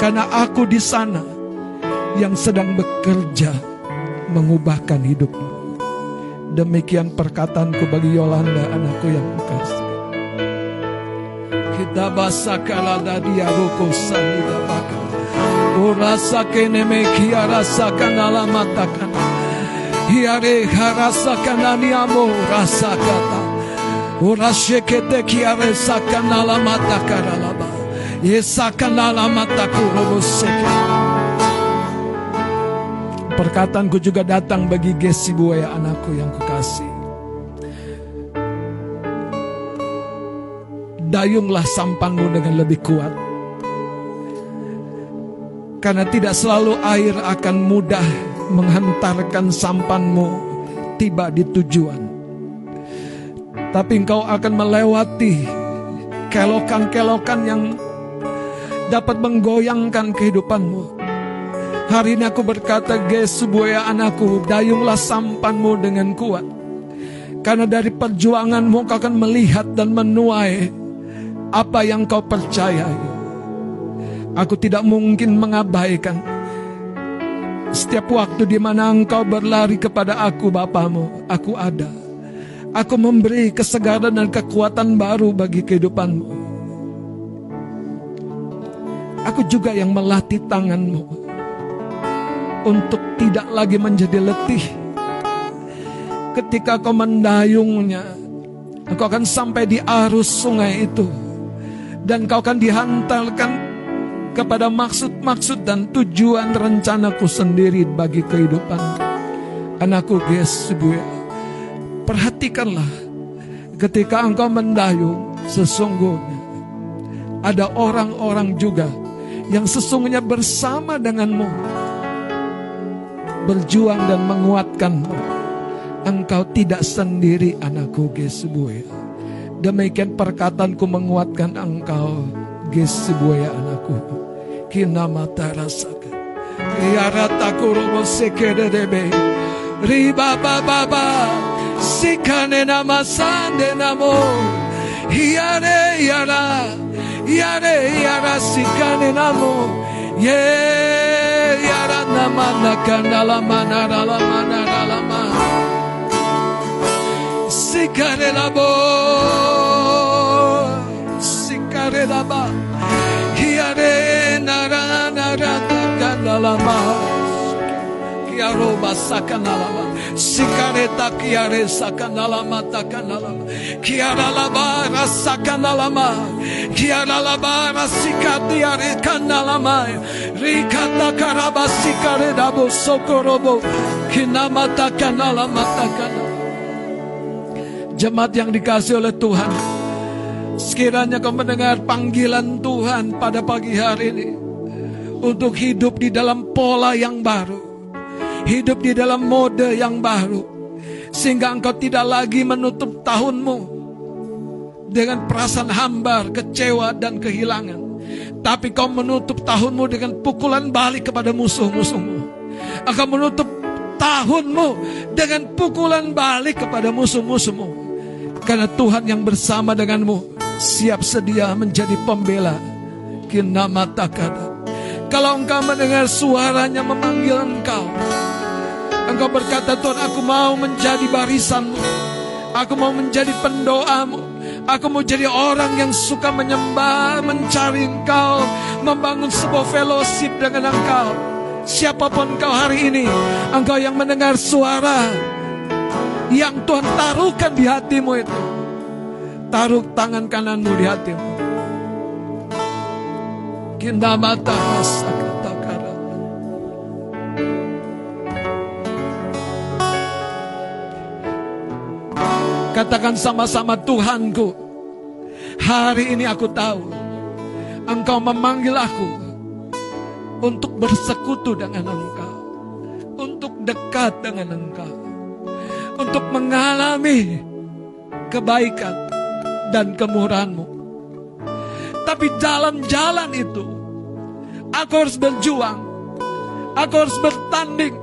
Karena aku di sana yang sedang bekerja mengubahkan hidupmu. Demikian perkataanku bagi Yolanda anakku yang kasih. Kita basakala dia roko sanida bakal. Urasa kene me kia rasakan alamatakan. Hiare harasakan aniamo rasa kata. Urashekete kia resakan alamatakan alaba. Perkataanku juga datang bagi Gesi Buaya anakku yang kukasih. Dayunglah sampanmu dengan lebih kuat. Karena tidak selalu air akan mudah menghantarkan sampanmu tiba di tujuan. Tapi engkau akan melewati kelokan-kelokan yang dapat menggoyangkan kehidupanmu. Hari ini aku berkata, Ges sebuah anakku, dayunglah sampanmu dengan kuat. Karena dari perjuanganmu kau akan melihat dan menuai apa yang kau percayai. Aku tidak mungkin mengabaikan setiap waktu di mana engkau berlari kepada aku Bapamu, aku ada. Aku memberi kesegaran dan kekuatan baru bagi kehidupanmu. Aku juga yang melatih tanganmu untuk tidak lagi menjadi letih. Ketika kau mendayungnya, engkau akan sampai di arus sungai itu. Dan kau akan dihantarkan kepada maksud-maksud dan tujuan rencanaku sendiri bagi kehidupan anakku Yesus perhatikanlah ketika engkau mendayung sesungguhnya ada orang-orang juga yang sesungguhnya bersama denganmu berjuang dan menguatkanmu. Engkau tidak sendiri anakku Gesbuya. Demikian perkataanku menguatkan engkau Gesbuya anakku. Kina mata rasakan. Yarataku robo sekedebe. Riba baba baba. Sikane nama sande namo. Yare yara. Yare yara sikane namo. Ye yara namana kanala manara la manara la ma. Bo. Sikare la ba. Yare nara nara kanala ma. Kiaroba sakanalama. Sikareta kiare sakanalama takanalama. Kiara labara sakanalama. Kiara labara sikatiare kanalama. Rikata karaba sikare dabo sokorobo. Kinamata kanalama takanalama. Jemaat yang dikasih oleh Tuhan. Sekiranya kau mendengar panggilan Tuhan pada pagi hari ini. Untuk hidup di dalam pola yang baru hidup di dalam mode yang baru, sehingga engkau tidak lagi menutup tahunmu dengan perasaan hambar, kecewa, dan kehilangan, tapi kau menutup tahunmu dengan pukulan balik kepada musuh-musuhmu. Engkau menutup tahunmu dengan pukulan balik kepada musuh-musuhmu, karena Tuhan yang bersama denganmu siap sedia menjadi pembela. Kinamata kata. Kalau engkau mendengar suaranya memanggil engkau, Engkau berkata Tuhan aku mau menjadi barisanmu. Aku mau menjadi pendoamu. Aku mau jadi orang yang suka menyembah Mencari engkau Membangun sebuah fellowship dengan engkau. Siapa pun engkau hari ini Engkau yang mendengar suara Yang Tuhan taruhkan di hatimu itu. Taruh tangan kananmu di hatimu. Kinda mata Katakan sama-sama Tuhanku. Hari ini aku tahu Engkau memanggil aku untuk bersekutu dengan Engkau. Untuk dekat dengan Engkau. Untuk mengalami kebaikan dan kemurahanmu. Tapi jalan-jalan itu aku harus berjuang. Aku harus bertanding.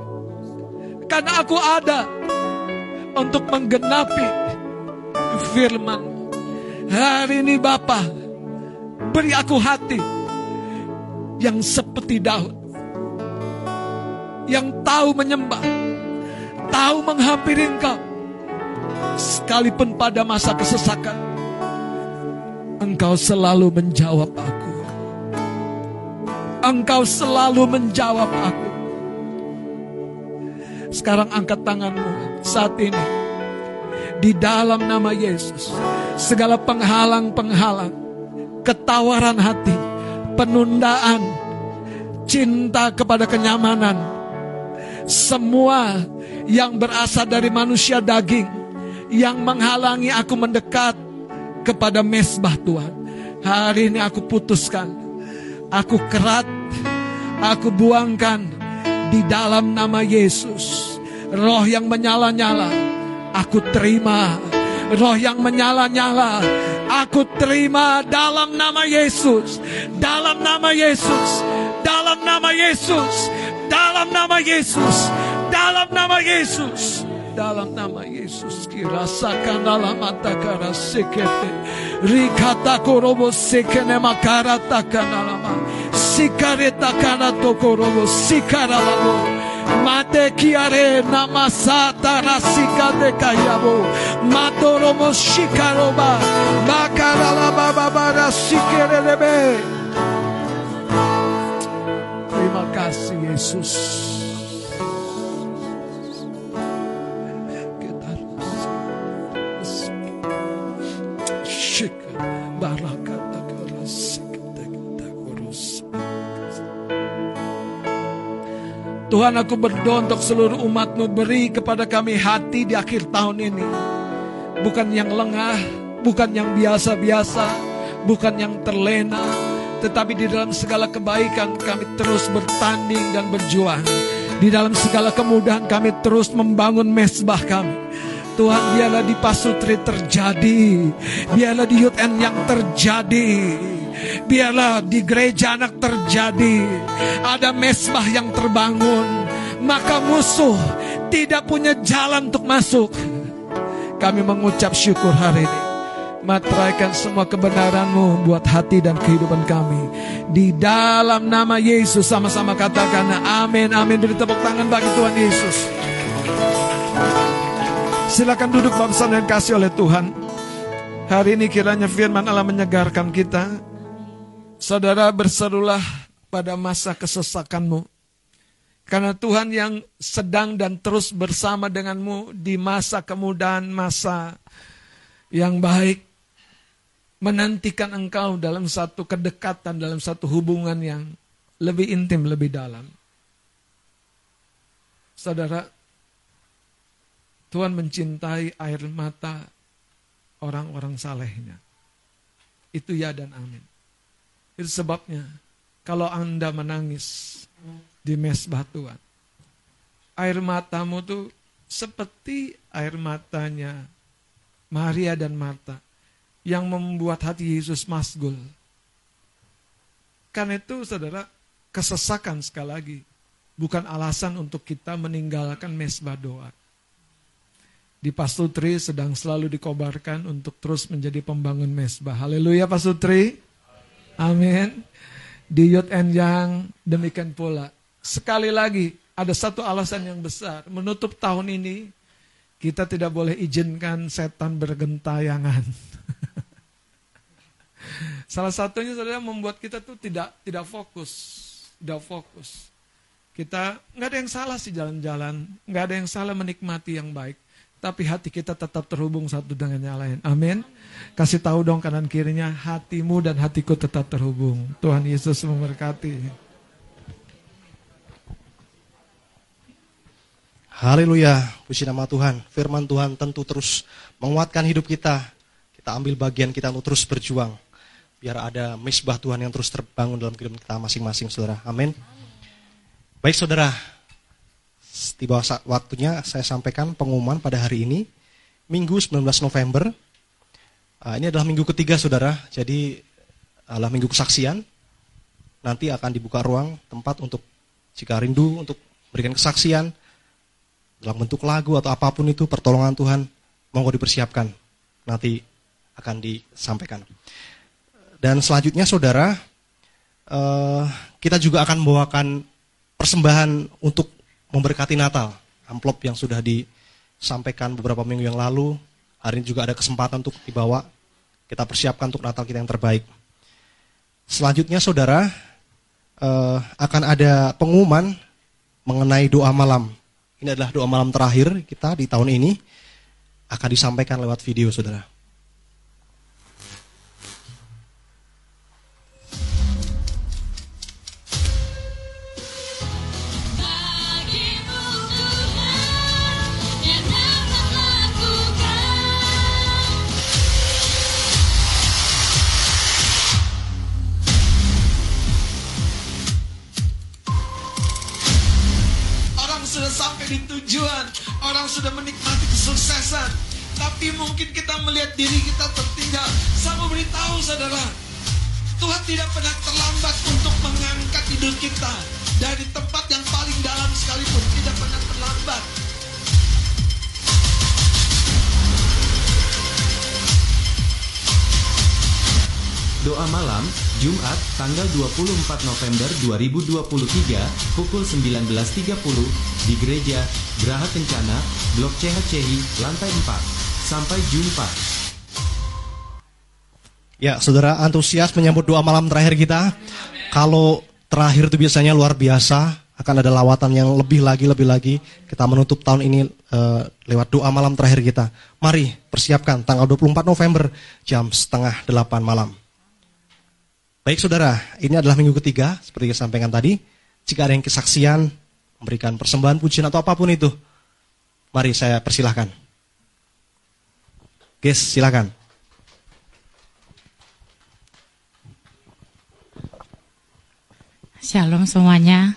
Karena aku ada untuk menggenapi firman. Hari ini Bapa, beri aku hati yang seperti Daud. Yang tahu menyembah, tahu menghampiri engkau. Sekalipun pada masa kesesakan, engkau selalu menjawab aku. Engkau selalu menjawab aku. Sekarang angkat tanganmu saat ini di dalam nama Yesus. Segala penghalang-penghalang, ketawaran hati, penundaan, cinta kepada kenyamanan, semua yang berasal dari manusia daging yang menghalangi aku mendekat kepada mesbah Tuhan. Hari ini aku putuskan, aku kerat, aku buangkan di dalam nama Yesus. Roh yang menyala-nyala, Aku terima roh yang menyala-nyala. Aku terima dalam nama Yesus. Dalam nama Yesus. Dalam nama Yesus. Dalam nama Yesus. Dalam nama Yesus. Dalam nama Yesus kirasakan dalam mata kara sekete rikata korobo sekene makara takana lama sikareta kana tokorobo sikaralamo Mate Matekiare namasata nasika de kayabo. Matoromo shikaroba. Makarala bababara sikerebe. Terima kasih Yesus. Barra Tuhan aku berdoa untuk seluruh umatmu beri kepada kami hati di akhir tahun ini. Bukan yang lengah, bukan yang biasa-biasa, bukan yang terlena, tetapi di dalam segala kebaikan kami terus bertanding dan berjuang. Di dalam segala kemudahan kami terus membangun mesbah kami. Tuhan biarlah di pasutri terjadi. Biarlah di youth yang terjadi. Biarlah di gereja anak terjadi. Ada mesbah yang terbangun. Maka musuh tidak punya jalan untuk masuk. Kami mengucap syukur hari ini. Materaikan semua kebenaranmu buat hati dan kehidupan kami. Di dalam nama Yesus sama-sama katakan amin, amin. Beri tepuk tangan bagi Tuhan Yesus. Silakan duduk bangsa yang kasih oleh Tuhan. Hari ini kiranya firman Allah menyegarkan kita. Saudara berserulah pada masa kesesakanmu. Karena Tuhan yang sedang dan terus bersama denganmu di masa kemudahan, masa yang baik menantikan engkau dalam satu kedekatan, dalam satu hubungan yang lebih intim, lebih dalam. Saudara, Tuhan mencintai air mata orang-orang salehnya. Itu ya dan amin. Itu sebabnya kalau Anda menangis di mesbah Tuhan, air matamu tuh seperti air matanya Maria dan Marta yang membuat hati Yesus masgul. Karena itu saudara, kesesakan sekali lagi. Bukan alasan untuk kita meninggalkan mesbah doa. Di Pastutri sedang selalu dikobarkan untuk terus menjadi pembangun mesbah. Haleluya Pastutri. Amin. Di Yud and Yang demikian pula. Sekali lagi ada satu alasan yang besar. Menutup tahun ini kita tidak boleh izinkan setan bergentayangan. [LAUGHS] Salah satunya saudara membuat kita tuh tidak tidak fokus, tidak fokus. Kita nggak ada yang salah sih jalan-jalan, nggak ada yang salah menikmati yang baik. Tapi hati kita tetap terhubung satu dengan yang lain. Amin. Kasih tahu dong kanan kirinya, hatimu dan hatiku tetap terhubung. Tuhan Yesus memberkati. Haleluya, puji nama Tuhan. Firman Tuhan tentu terus menguatkan hidup kita. Kita ambil bagian kita untuk terus berjuang biar ada misbah Tuhan yang terus terbangun dalam kehidupan kita masing-masing, saudara. Amin. Baik, saudara. Tiba waktunya saya sampaikan pengumuman pada hari ini, Minggu 19 November. Uh, ini adalah minggu ketiga, saudara. Jadi adalah minggu kesaksian. Nanti akan dibuka ruang tempat untuk jika rindu untuk berikan kesaksian dalam bentuk lagu atau apa pun itu pertolongan Tuhan, monggo dipersiapkan. Nanti akan disampaikan. Dan selanjutnya saudara, uh, kita juga akan membawakan persembahan untuk memberkati Natal. Amplop yang sudah disampaikan beberapa minggu yang lalu, hari ini juga ada kesempatan untuk dibawa. Kita persiapkan untuk Natal kita yang terbaik. Selanjutnya saudara, uh, akan ada pengumuman mengenai doa malam. Ini adalah doa malam terakhir kita di tahun ini. Akan disampaikan lewat video saudara. Sudah menikmati kesuksesan. Tapi mungkin kita melihat diri kita tertinggal. Saya mau beritahu saudara, Tuhan tidak pernah terlambat untuk mengangkat hidup kita dari tempat yang paling dalam sekalipun tidak pernah terlambat. Doa malam, Jumat, tanggal 24 November 2023, pukul 19.30, di Gereja Geraha Kencana, Blok CHCI, lantai 4. Sampai jumpa. Ya, saudara antusias menyambut doa malam terakhir kita. Kalau terakhir itu biasanya luar biasa, akan ada lawatan yang lebih lagi lebih lagi. Kita menutup tahun ini uh, lewat doa malam terakhir kita. Mari persiapkan tanggal 24 November jam setengah delapan malam. Baik saudara, ini adalah minggu ketiga seperti yang sampaikan tadi. Jika ada yang kesaksian, memberikan persembahan pujian atau apa pun itu, mari saya persilahkan. Guys, silakan. Shalom semuanya.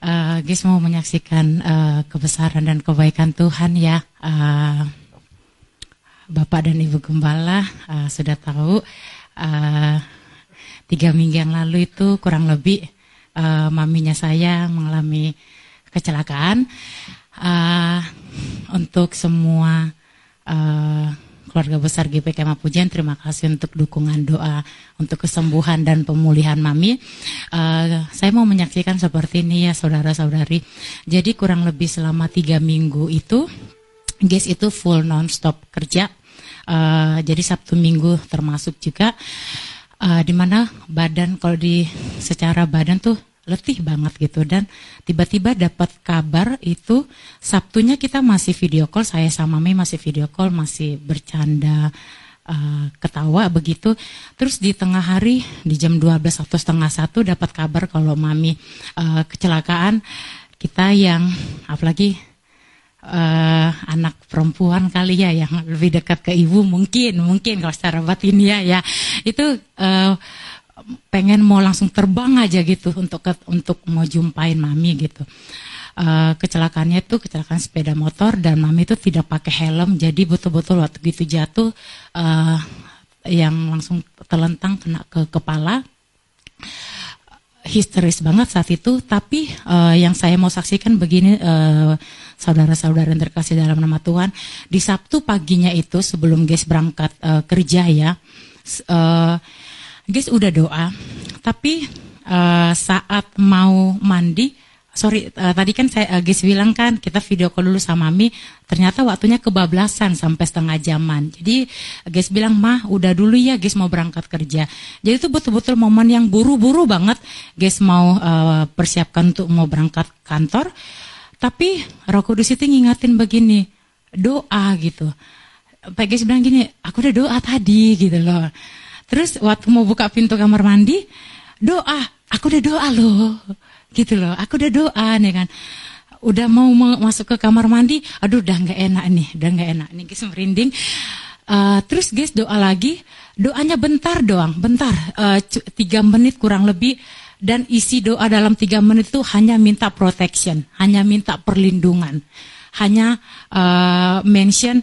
Uh, Gis mau menyaksikan uh, kebesaran dan kebaikan Tuhan ya. Uh, Bapak dan Ibu Gembala uh, sudah tahu uh, tiga minggu yang lalu itu kurang lebih uh, maminya saya mengalami kecelakaan. Uh, untuk semua uh, keluarga besar GPK Mapujian, terima kasih untuk dukungan doa untuk kesembuhan dan pemulihan Mami. Uh, saya mau menyaksikan seperti ini ya saudara-saudari. Jadi kurang lebih selama tiga minggu itu, guys itu full non-stop kerja. Uh, jadi Sabtu Minggu termasuk juga. Uh, di mana badan kalau di secara badan tuh letih banget gitu. Dan tiba-tiba dapat kabar itu Sabtunya kita masih video call saya sama Mei masih video call masih bercanda uh, ketawa begitu. Terus di tengah hari di jam 12 atau setengah satu dapat kabar kalau Mami uh, kecelakaan. Kita yang apalagi uh, anak perempuan kali ya yang lebih dekat ke ibu mungkin mungkin kalau secara batin ya ya itu uh, pengen mau langsung terbang aja gitu untuk ke, untuk mau jumpain mami gitu. Uh, kecelakaannya itu kecelakaan sepeda motor dan mami itu tidak pakai helm jadi betul-betul waktu gitu jatuh uh, yang langsung terlentang kena ke kepala histeris banget saat itu. Tapi uh, yang saya mau saksikan begini uh, saudara-saudara yang terkasih dalam nama Tuhan. Di Sabtu paginya itu sebelum guys berangkat uh, kerja ya uh, guys udah doa, tapi uh, saat mau mandi, sorry uh, tadi kan saya uh, guys bilang kan kita video call dulu sama Mami, ternyata waktunya kebablasan sampai setengah jaman. Jadi guys bilang mah udah dulu ya guys mau berangkat kerja. Jadi itu betul-betul momen yang buru-buru banget guys mau uh, persiapkan untuk mau berangkat kantor. Tapi Roh Kudus itu ngingatin begini, doa gitu. Pak guys bilang gini, aku udah doa tadi gitu loh. Terus waktu mau buka pintu kamar mandi, doa, aku udah doa loh. Gitu loh, aku udah doa nih kan. Udah mau masuk ke kamar mandi, aduh udah nggak enak nih, udah nggak enak nih, guys merinding. Uh, terus guys doa lagi, doanya bentar doang, bentar, uh, tiga menit kurang lebih. Dan isi doa dalam tiga menit itu hanya minta protection, hanya minta perlindungan, hanya uh, mention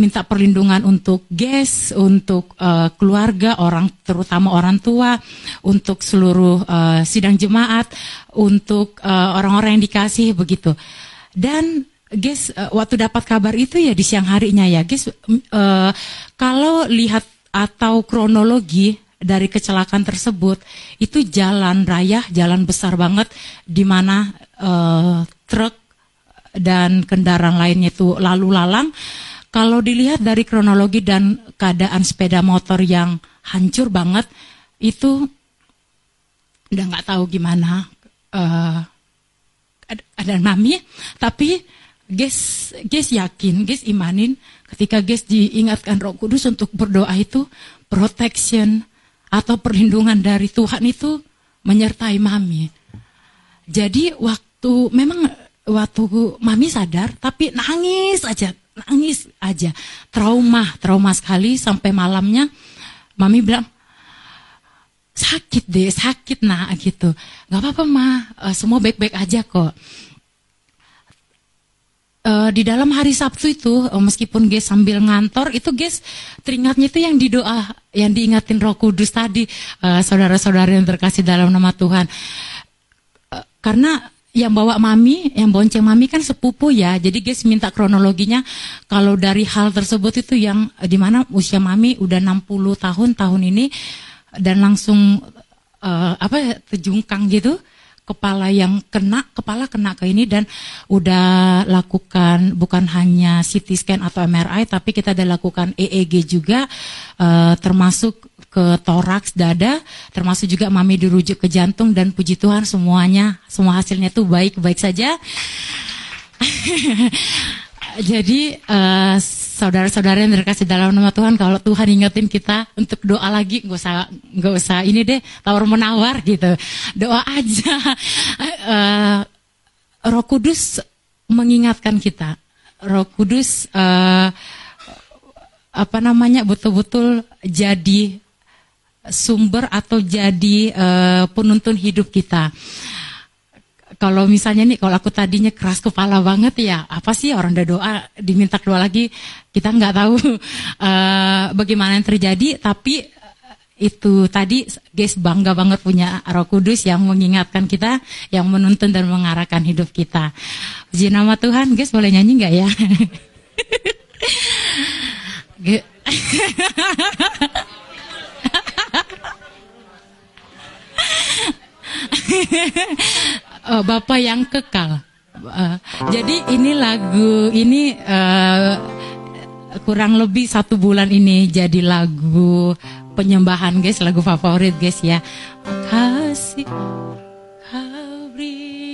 minta perlindungan untuk guest, untuk uh, keluarga, orang terutama orang tua, untuk seluruh uh, sidang jemaat, untuk uh, orang-orang yang dikasih begitu. Dan guys, uh, waktu dapat kabar itu ya di siang harinya ya, guys, uh, kalau lihat atau kronologi dari kecelakaan tersebut itu jalan raya, jalan besar banget di mana uh, truk dan kendaraan lainnya itu lalu lalang kalau dilihat dari kronologi dan keadaan sepeda motor yang hancur banget, itu udah nggak tahu gimana uh, ada mami, tapi guys, guys yakin, guys imanin ketika guys diingatkan Roh Kudus untuk berdoa itu protection atau perlindungan dari Tuhan itu menyertai mami. Jadi waktu memang waktu mami sadar tapi nangis aja nangis aja. Trauma, trauma sekali sampai malamnya mami bilang, sakit deh, sakit nak gitu. Gak apa-apa mah, uh, semua baik-baik aja kok. Uh, di dalam hari Sabtu itu, uh, meskipun guys sambil ngantor, itu guys teringatnya itu yang di doa, yang diingatin Roh Kudus tadi, saudara-saudara yang terkasih dalam nama Tuhan. Uh, karena yang bawa mami, yang bonceng mami kan sepupu ya. Jadi guys minta kronologinya kalau dari hal tersebut itu yang di mana usia mami udah 60 tahun tahun ini dan langsung uh, apa terjungkang gitu. Kepala yang kena kepala kena ke ini dan udah lakukan bukan hanya CT scan atau MRI tapi kita udah lakukan EEG juga uh, termasuk ke toraks dada termasuk juga mami dirujuk ke jantung dan puji Tuhan semuanya semua hasilnya tuh baik baik saja [LAUGHS] Jadi uh, saudara-saudara yang terkasih dalam nama Tuhan, kalau Tuhan ingetin kita untuk doa lagi, nggak usah nggak usah ini deh tawar menawar gitu, doa aja. Uh, [LAUGHS] Roh Kudus mengingatkan kita, Roh Kudus uh, apa namanya betul-betul jadi sumber atau jadi uh, penuntun hidup kita kalau misalnya nih kalau aku tadinya keras kepala banget ya apa sih orang udah doa diminta doa lagi kita nggak tahu uh, [LAUGHS] bagaimana yang terjadi tapi eh, itu tadi guys bangga banget punya Roh Kudus yang mengingatkan kita, yang menuntun dan mengarahkan hidup kita. Puji nama Tuhan, guys boleh nyanyi nggak ya? [LAUGHS] [LAUGHS] uh, Bapak yang kekal. Uh, jadi ini lagu ini uh, kurang lebih satu bulan ini jadi lagu penyembahan guys, lagu favorit guys ya. Kasih kau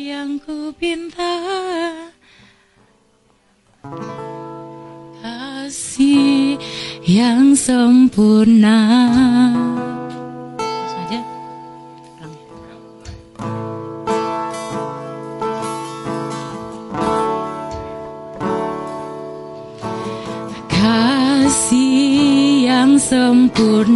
yang ku pinta. Kasih yang sempurna. Sempurna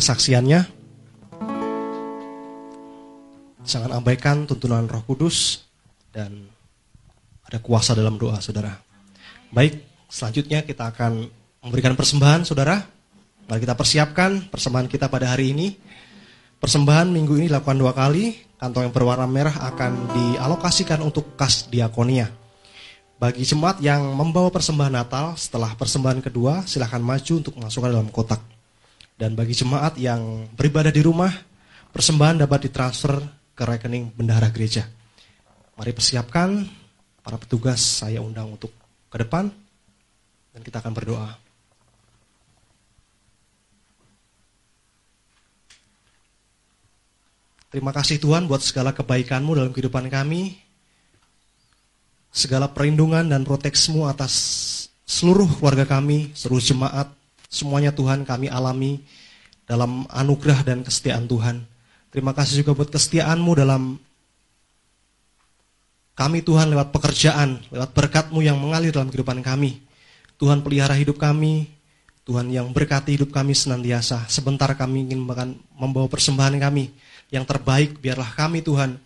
kesaksiannya. Jangan abaikan tuntunan Roh Kudus dan ada kuasa dalam doa, saudara. Baik, selanjutnya kita akan memberikan persembahan, saudara. Mari kita persiapkan persembahan kita pada hari ini. Persembahan minggu ini dilakukan dua kali. Kantong yang berwarna merah akan dialokasikan untuk kas diakonia. Bagi jemaat yang membawa persembahan Natal setelah persembahan kedua, silahkan maju untuk masukkan dalam kotak. Dan bagi jemaat yang beribadah di rumah, persembahan dapat ditransfer ke rekening bendahara gereja. Mari persiapkan para petugas saya undang untuk ke depan dan kita akan berdoa. Terima kasih Tuhan buat segala kebaikanmu dalam kehidupan kami. Segala perlindungan dan proteksimu atas seluruh keluarga kami, seluruh jemaat, semuanya Tuhan kami alami dalam anugerah dan kesetiaan Tuhan. Terima kasih juga buat kesetiaanmu dalam kami Tuhan lewat pekerjaan, lewat berkatmu yang mengalir dalam kehidupan kami. Tuhan pelihara hidup kami, Tuhan yang berkati hidup kami senantiasa. Sebentar kami ingin membawa persembahan kami yang terbaik, biarlah kami Tuhan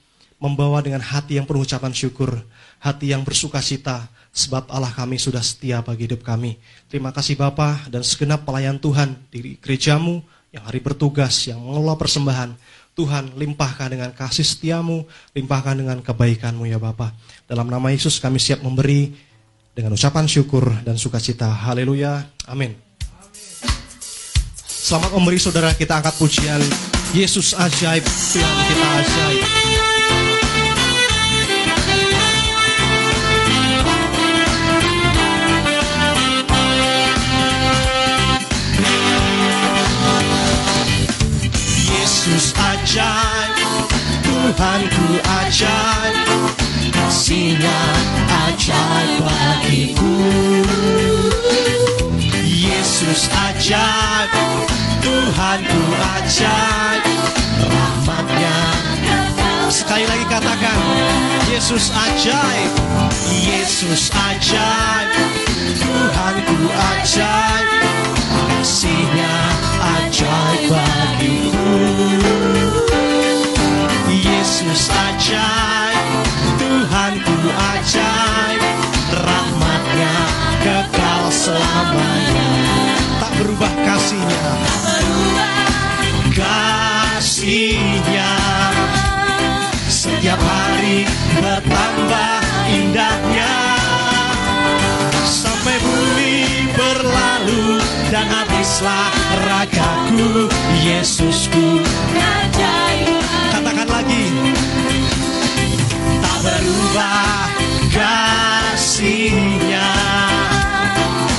membawa dengan hati yang penuh ucapan syukur, hati yang bersuka cita, sebab Allah kami sudah setia bagi hidup kami. Terima kasih Bapa dan segenap pelayan Tuhan di gerejamu yang hari bertugas, yang mengelola persembahan. Tuhan, limpahkan dengan kasih setiamu, limpahkan dengan kebaikanmu ya Bapa. Dalam nama Yesus kami siap memberi dengan ucapan syukur dan sukacita. Haleluya. Amin. Selamat memberi saudara kita angkat pujian Yesus ajaib, Tuhan kita ajaib. Ajaib, Tuhanku ajaib, kasihnya ajaib bagiku. Yesus ajaib, Tuhanku ajaib, rahmatnya. Sekali lagi katakan, Yesus ajaib, Yesus ajaib, Tuhanku ajaib, kasihnya ajaib bagiku. Yesus ajaib, Tuhanku ajaib, rahmatnya kekal selamanya. Tak berubah kasihnya, kasihnya. Setiap hari bertambah indahnya. Sampai bumi berlalu dan habislah ragaku Yesusku katakan lagi. Tak berubah kasihnya.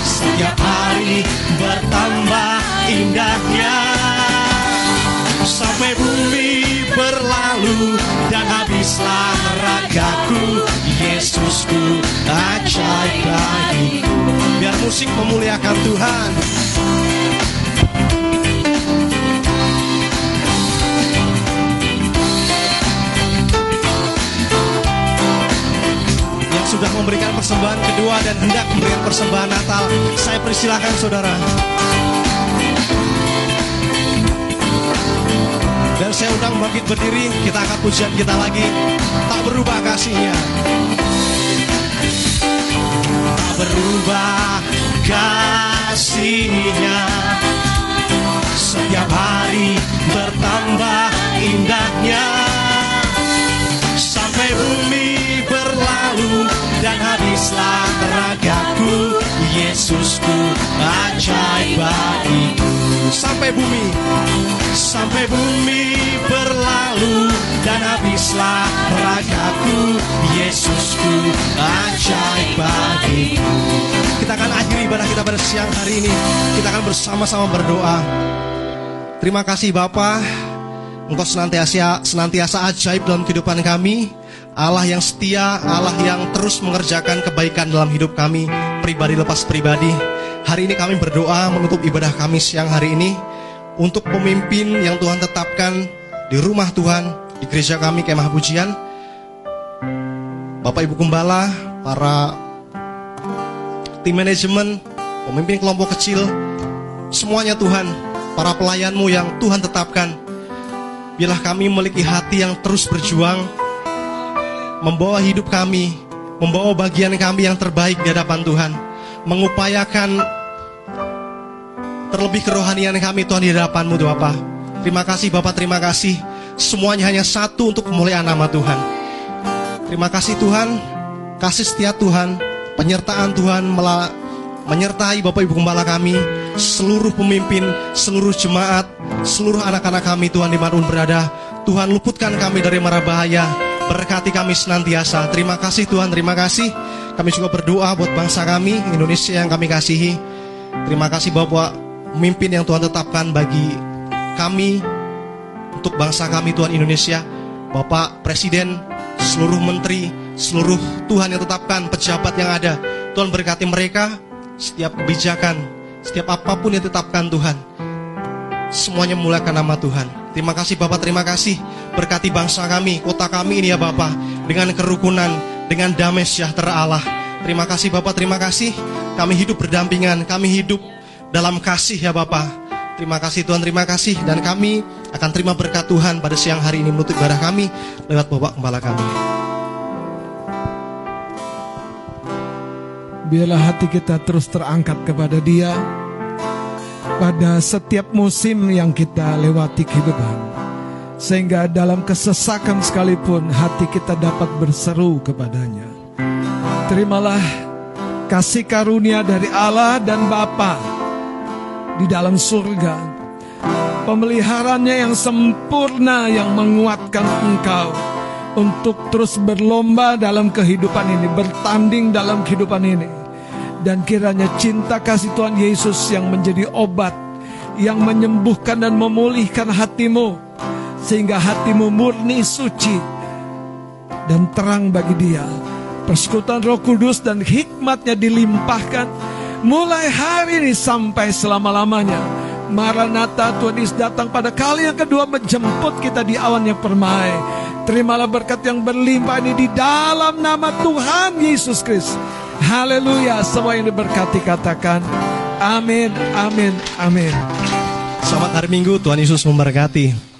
Setiap hari bertambah indahnya. Sampai bumi berlalu dan habislah ragaku Yesusku ajaib bagiku biar musik memuliakan Tuhan sudah memberikan persembahan kedua dan hendak memberikan persembahan Natal saya persilahkan saudara Dan saya undang bangkit berdiri, kita angkat pujian kita lagi. Tak berubah kasihnya. Tak berubah kasihnya. Setiap hari bertambah indahnya. Sampai bumi berlalu dan habislah ragaku. Yesusku ajaib bagiku. Sampai bumi, sampai bumi berlalu dan habislah ragaku Yesusku ajaib bagiku Kita akan akhiri ibadah kita pada siang hari ini. Kita akan bersama-sama berdoa. Terima kasih Bapa Engkau senantiasa, senantiasa ajaib dalam kehidupan kami Allah yang setia, Allah yang terus mengerjakan kebaikan dalam hidup kami Pribadi lepas pribadi Hari ini kami berdoa menutup ibadah kami siang hari ini untuk pemimpin yang Tuhan tetapkan di rumah Tuhan, di gereja kami kemah pujian. Bapak Ibu Gembala, para tim manajemen, pemimpin kelompok kecil, semuanya Tuhan, para pelayanmu yang Tuhan tetapkan. Biarlah kami memiliki hati yang terus berjuang, membawa hidup kami, membawa bagian kami yang terbaik di hadapan Tuhan, mengupayakan terlebih kerohanian kami Tuhan di hadapanmu Bapak. Terima kasih Bapak, terima kasih. Semuanya hanya satu untuk kemuliaan nama Tuhan. Terima kasih Tuhan, kasih setia Tuhan, penyertaan Tuhan menyertai Bapak Ibu Gembala kami, seluruh pemimpin, seluruh jemaat, seluruh anak-anak kami Tuhan di mana pun berada. Tuhan luputkan kami dari mara bahaya, berkati kami senantiasa. Terima kasih Tuhan, terima kasih. Kami juga berdoa buat bangsa kami, Indonesia yang kami kasihi. Terima kasih Bapak pemimpin yang Tuhan tetapkan bagi kami, untuk bangsa kami Tuhan Indonesia. Bapak Presiden, seluruh menteri, seluruh Tuhan yang tetapkan, pejabat yang ada. Tuhan berkati mereka, setiap kebijakan, setiap apa pun yang tetapkan Tuhan. Semuanya memulakan nama Tuhan. Terima kasih Bapak, terima kasih. Berkati bangsa kami, kota kami ini ya Bapak. Dengan kerukunan, dengan damai sejahtera Allah. Terima kasih Bapak, terima kasih. Kami hidup berdampingan, kami hidup dalam kasih ya Bapak. Terima kasih Tuhan, terima kasih. Dan kami akan terima berkat Tuhan pada siang hari ini menutup ibadah kami lewat Bapak Kepala kami. Biarlah hati kita terus terangkat kepada Dia pada setiap musim yang kita lewati kehidupan. Sehingga dalam kesesakan sekalipun hati kita dapat berseru kepadanya. Terimalah kasih karunia dari Allah dan Bapa di dalam surga. Pemeliharannya yang sempurna yang menguatkan engkau untuk terus berlomba dalam kehidupan ini, bertanding dalam kehidupan ini. Dan kiranya cinta kasih Tuhan Yesus yang menjadi obat, yang menyembuhkan dan memulihkan hatimu, sehingga hatimu murni suci dan terang bagi dia. Persekutuan roh kudus dan hikmatnya dilimpahkan mulai hari ini sampai selama-lamanya. Maranatha Tuhan Yesus datang pada kali yang kedua menjemput kita di awan yang permai. Terimalah berkat yang berlimpah ini di dalam nama Tuhan Yesus Kristus. Haleluya. Semua yang diberkati katakan amin, amin, amin. Selamat hari Minggu, Tuhan Yesus memberkati.